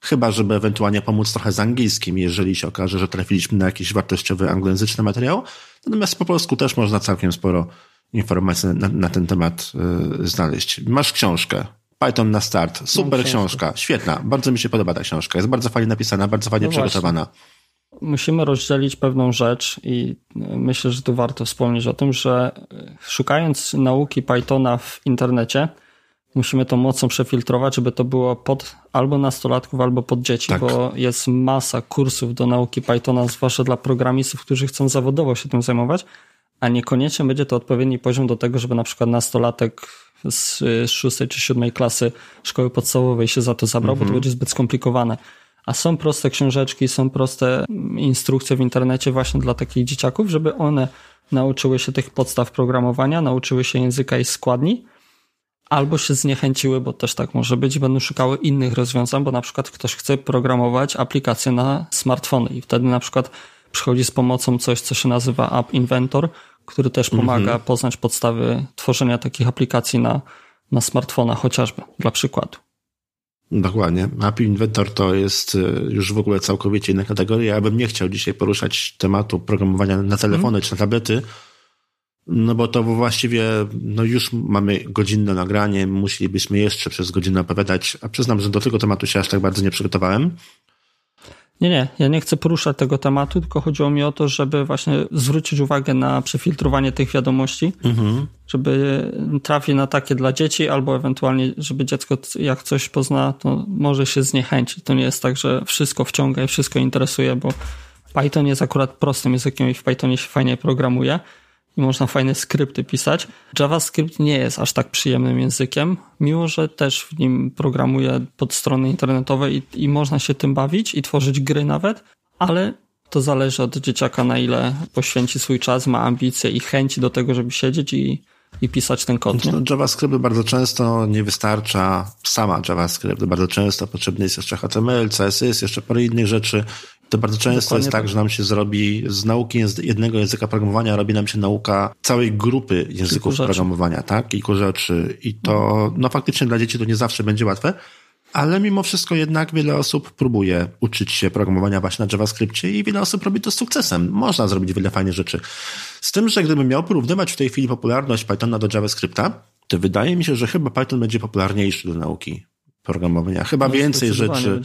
chyba żeby ewentualnie pomóc trochę z angielskim, jeżeli się okaże, że trafiliśmy na jakiś wartościowy anglojęzyczny materiał. Natomiast po polsku też można całkiem sporo informacji na, na ten temat znaleźć. Masz książkę. Python na start. Super książka. Świetna. Bardzo mi się podoba ta książka. Jest bardzo fajnie napisana, bardzo fajnie no przygotowana. Właśnie musimy rozdzielić pewną rzecz i myślę, że tu warto wspomnieć o tym, że szukając nauki Pythona w internecie, musimy to mocno przefiltrować, żeby to było pod albo nastolatków, albo pod dzieci, tak. bo jest masa kursów do nauki Pythona, zwłaszcza dla programistów, którzy chcą zawodowo się tym zajmować, a niekoniecznie będzie to odpowiedni poziom do tego, żeby na przykład nastolatek z szóstej czy siódmej klasy szkoły podstawowej się za to zabrał, mhm. bo to mhm. będzie zbyt skomplikowane. A są proste książeczki, są proste instrukcje w internecie właśnie dla takich dzieciaków, żeby one nauczyły się tych podstaw programowania, nauczyły się języka i składni, albo się zniechęciły, bo też tak może być, będą szukały innych rozwiązań, bo na przykład ktoś chce programować aplikację na smartfony i wtedy na przykład przychodzi z pomocą coś, co się nazywa App Inventor, który też pomaga mhm. poznać podstawy tworzenia takich aplikacji na, na smartfonach chociażby, dla przykładu. Dokładnie. App Inventor to jest y, już w ogóle całkowicie inna kategoria. Ja bym nie chciał dzisiaj poruszać tematu programowania na telefony hmm. czy na tablety, no bo to właściwie no już mamy godzinne nagranie, musielibyśmy jeszcze przez godzinę opowiadać, a przyznam, że do tego tematu się aż tak bardzo nie przygotowałem. Nie, nie, ja nie chcę poruszać tego tematu, tylko chodziło mi o to, żeby właśnie zwrócić uwagę na przefiltrowanie tych wiadomości, mhm. żeby trafi na takie dla dzieci, albo ewentualnie, żeby dziecko jak coś pozna, to może się zniechęcić. To nie jest tak, że wszystko wciąga i wszystko interesuje, bo Python jest akurat prostym językiem i w Pythonie się fajnie programuje i można fajne skrypty pisać. JavaScript nie jest aż tak przyjemnym językiem, mimo że też w nim programuje pod strony internetowe i, i można się tym bawić i tworzyć gry nawet, ale to zależy od dzieciaka, na ile poświęci swój czas, ma ambicje i chęci do tego, żeby siedzieć i, i pisać ten kod. No, JavaScript bardzo często nie wystarcza sama JavaScript. Bardzo często potrzebny jest jeszcze HTML, CSS, jeszcze parę innych rzeczy. To bardzo często Dokładnie jest tak, tak, że nam się zrobi z nauki jednego języka programowania robi nam się nauka całej grupy języków programowania, tak? Kilku rzeczy. I to, no faktycznie dla dzieci to nie zawsze będzie łatwe, ale mimo wszystko jednak wiele osób próbuje uczyć się programowania właśnie na JavaScriptie i wiele osób robi to z sukcesem. Można zrobić wiele fajnych rzeczy. Z tym, że gdybym miał porównywać w tej chwili popularność Pythona do JavaScripta, to wydaje mi się, że chyba Python będzie popularniejszy do nauki programowania. Chyba no, więcej rzeczy,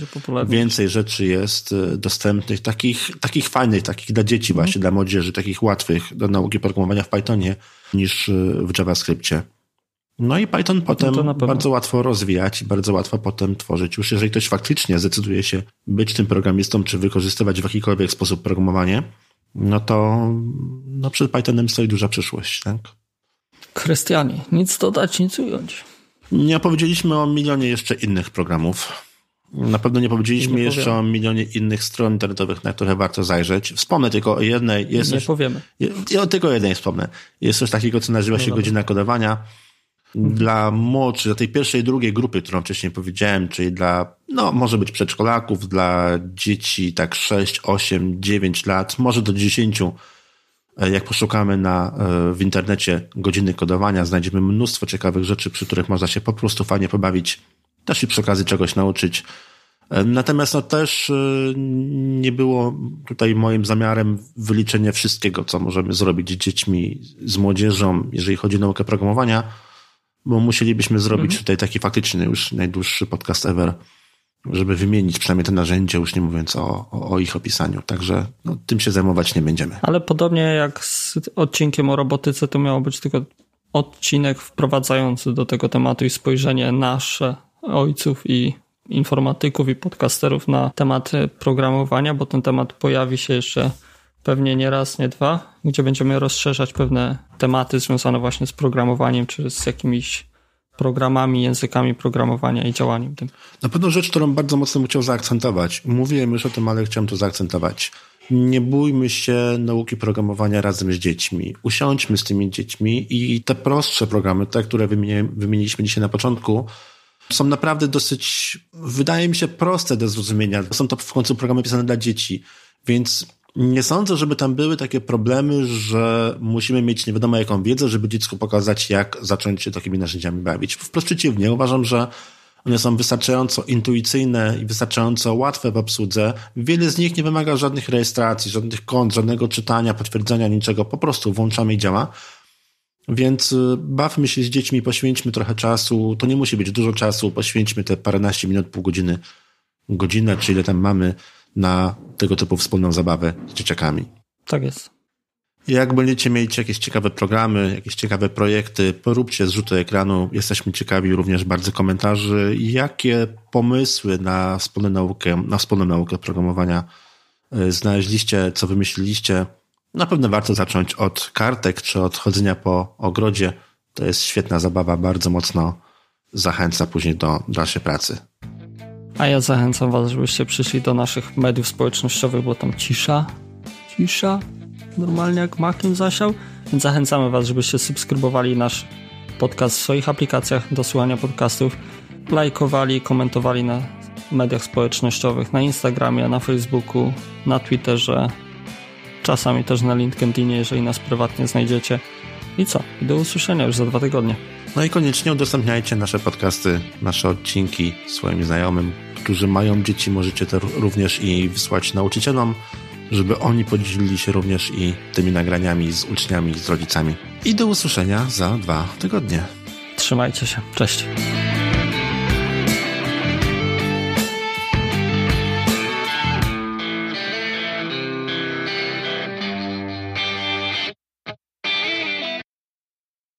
więcej rzeczy jest e, dostępnych, takich, takich fajnych, takich dla dzieci mhm. właśnie, dla młodzieży, takich łatwych do nauki programowania w Pythonie niż e, w JavaScriptie. No i Python potem bardzo łatwo rozwijać i bardzo łatwo potem tworzyć. Już jeżeli ktoś faktycznie zdecyduje się być tym programistą, czy wykorzystywać w jakikolwiek sposób programowanie, no to no przed Pythonem stoi duża przyszłość, tak? Krystianie, nic dodać, nic ująć. Nie opowiedzieliśmy o milionie jeszcze innych programów. Na pewno nie powiedzieliśmy nie jeszcze o milionie innych stron internetowych, na które warto zajrzeć. Wspomnę tylko o jednej. Jest nie coś, powiemy. Ja tylko o jednej wspomnę. Jest coś takiego, co nazywa no się dobra. godzina kodowania. Dla młodszych, dla tej pierwszej, drugiej grupy, którą wcześniej powiedziałem, czyli dla, no, może być przedszkolaków, dla dzieci tak 6, 8, 9 lat, może do 10 E, jak poszukamy na, e, w internecie godziny kodowania, znajdziemy mnóstwo ciekawych rzeczy, przy których można się po prostu fajnie pobawić, też i przy okazji czegoś nauczyć. E, natomiast no też nie było tutaj moim zamiarem wyliczenie wszystkiego, co możemy zrobić z dziećmi, z młodzieżą, jeżeli chodzi o naukę programowania, bo musielibyśmy zrobić mhm. tutaj taki faktyczny już najdłuższy podcast ever żeby wymienić przynajmniej te narzędzia, już nie mówiąc o, o, o ich opisaniu. Także no, tym się zajmować nie będziemy. Ale podobnie jak z odcinkiem o robotyce, to miało być tylko odcinek wprowadzający do tego tematu i spojrzenie nasze ojców i informatyków i podcasterów na temat programowania, bo ten temat pojawi się jeszcze pewnie nie raz, nie dwa, gdzie będziemy rozszerzać pewne tematy związane właśnie z programowaniem czy z jakimiś programami, językami programowania i działaniem tym. Na pewno rzecz, którą bardzo mocno bym chciał zaakcentować. Mówiłem już o tym, ale chciałem to zaakcentować. Nie bójmy się nauki programowania razem z dziećmi. Usiądźmy z tymi dziećmi i te prostsze programy, te, które wymieniliśmy dzisiaj na początku, są naprawdę dosyć, wydaje mi się, proste do zrozumienia. Są to w końcu programy pisane dla dzieci, więc nie sądzę, żeby tam były takie problemy, że musimy mieć nie wiadomo jaką wiedzę, żeby dziecku pokazać, jak zacząć się takimi narzędziami bawić. Wprost przeciwnie, uważam, że one są wystarczająco intuicyjne i wystarczająco łatwe w obsłudze. Wiele z nich nie wymaga żadnych rejestracji, żadnych kont, żadnego czytania, potwierdzenia, niczego. Po prostu włączamy i działa. Więc y, bawmy się z dziećmi, poświęćmy trochę czasu. To nie musi być dużo czasu. Poświęćmy te paręnaście minut, pół godziny, godzinę, czy ile tam mamy na tego typu wspólną zabawę z dzieciakami. Tak jest. Jak będziecie mieć jakieś ciekawe programy, jakieś ciekawe projekty, poróbcie zrzuty ekranu. Jesteśmy ciekawi również bardzo komentarzy. Jakie pomysły na wspólną naukę, na wspólną naukę programowania y, znaleźliście, co wymyśliliście? Na pewno warto zacząć od kartek czy od chodzenia po ogrodzie. To jest świetna zabawa, bardzo mocno zachęca później do dalszej pracy. A ja zachęcam Was, żebyście przyszli do naszych mediów społecznościowych, bo tam cisza, cisza, normalnie jak makiem zasiał. Więc zachęcamy Was, żebyście subskrybowali nasz podcast w swoich aplikacjach do słuchania podcastów, lajkowali, komentowali na mediach społecznościowych, na Instagramie, na Facebooku, na Twitterze, czasami też na LinkedInie, jeżeli nas prywatnie znajdziecie. I co? do usłyszenia już za dwa tygodnie. No i koniecznie udostępniajcie nasze podcasty, nasze odcinki swoim znajomym, którzy mają dzieci. Możecie to również i wysłać nauczycielom, żeby oni podzielili się również i tymi nagraniami z uczniami, z rodzicami. I do usłyszenia za dwa tygodnie. Trzymajcie się. Cześć.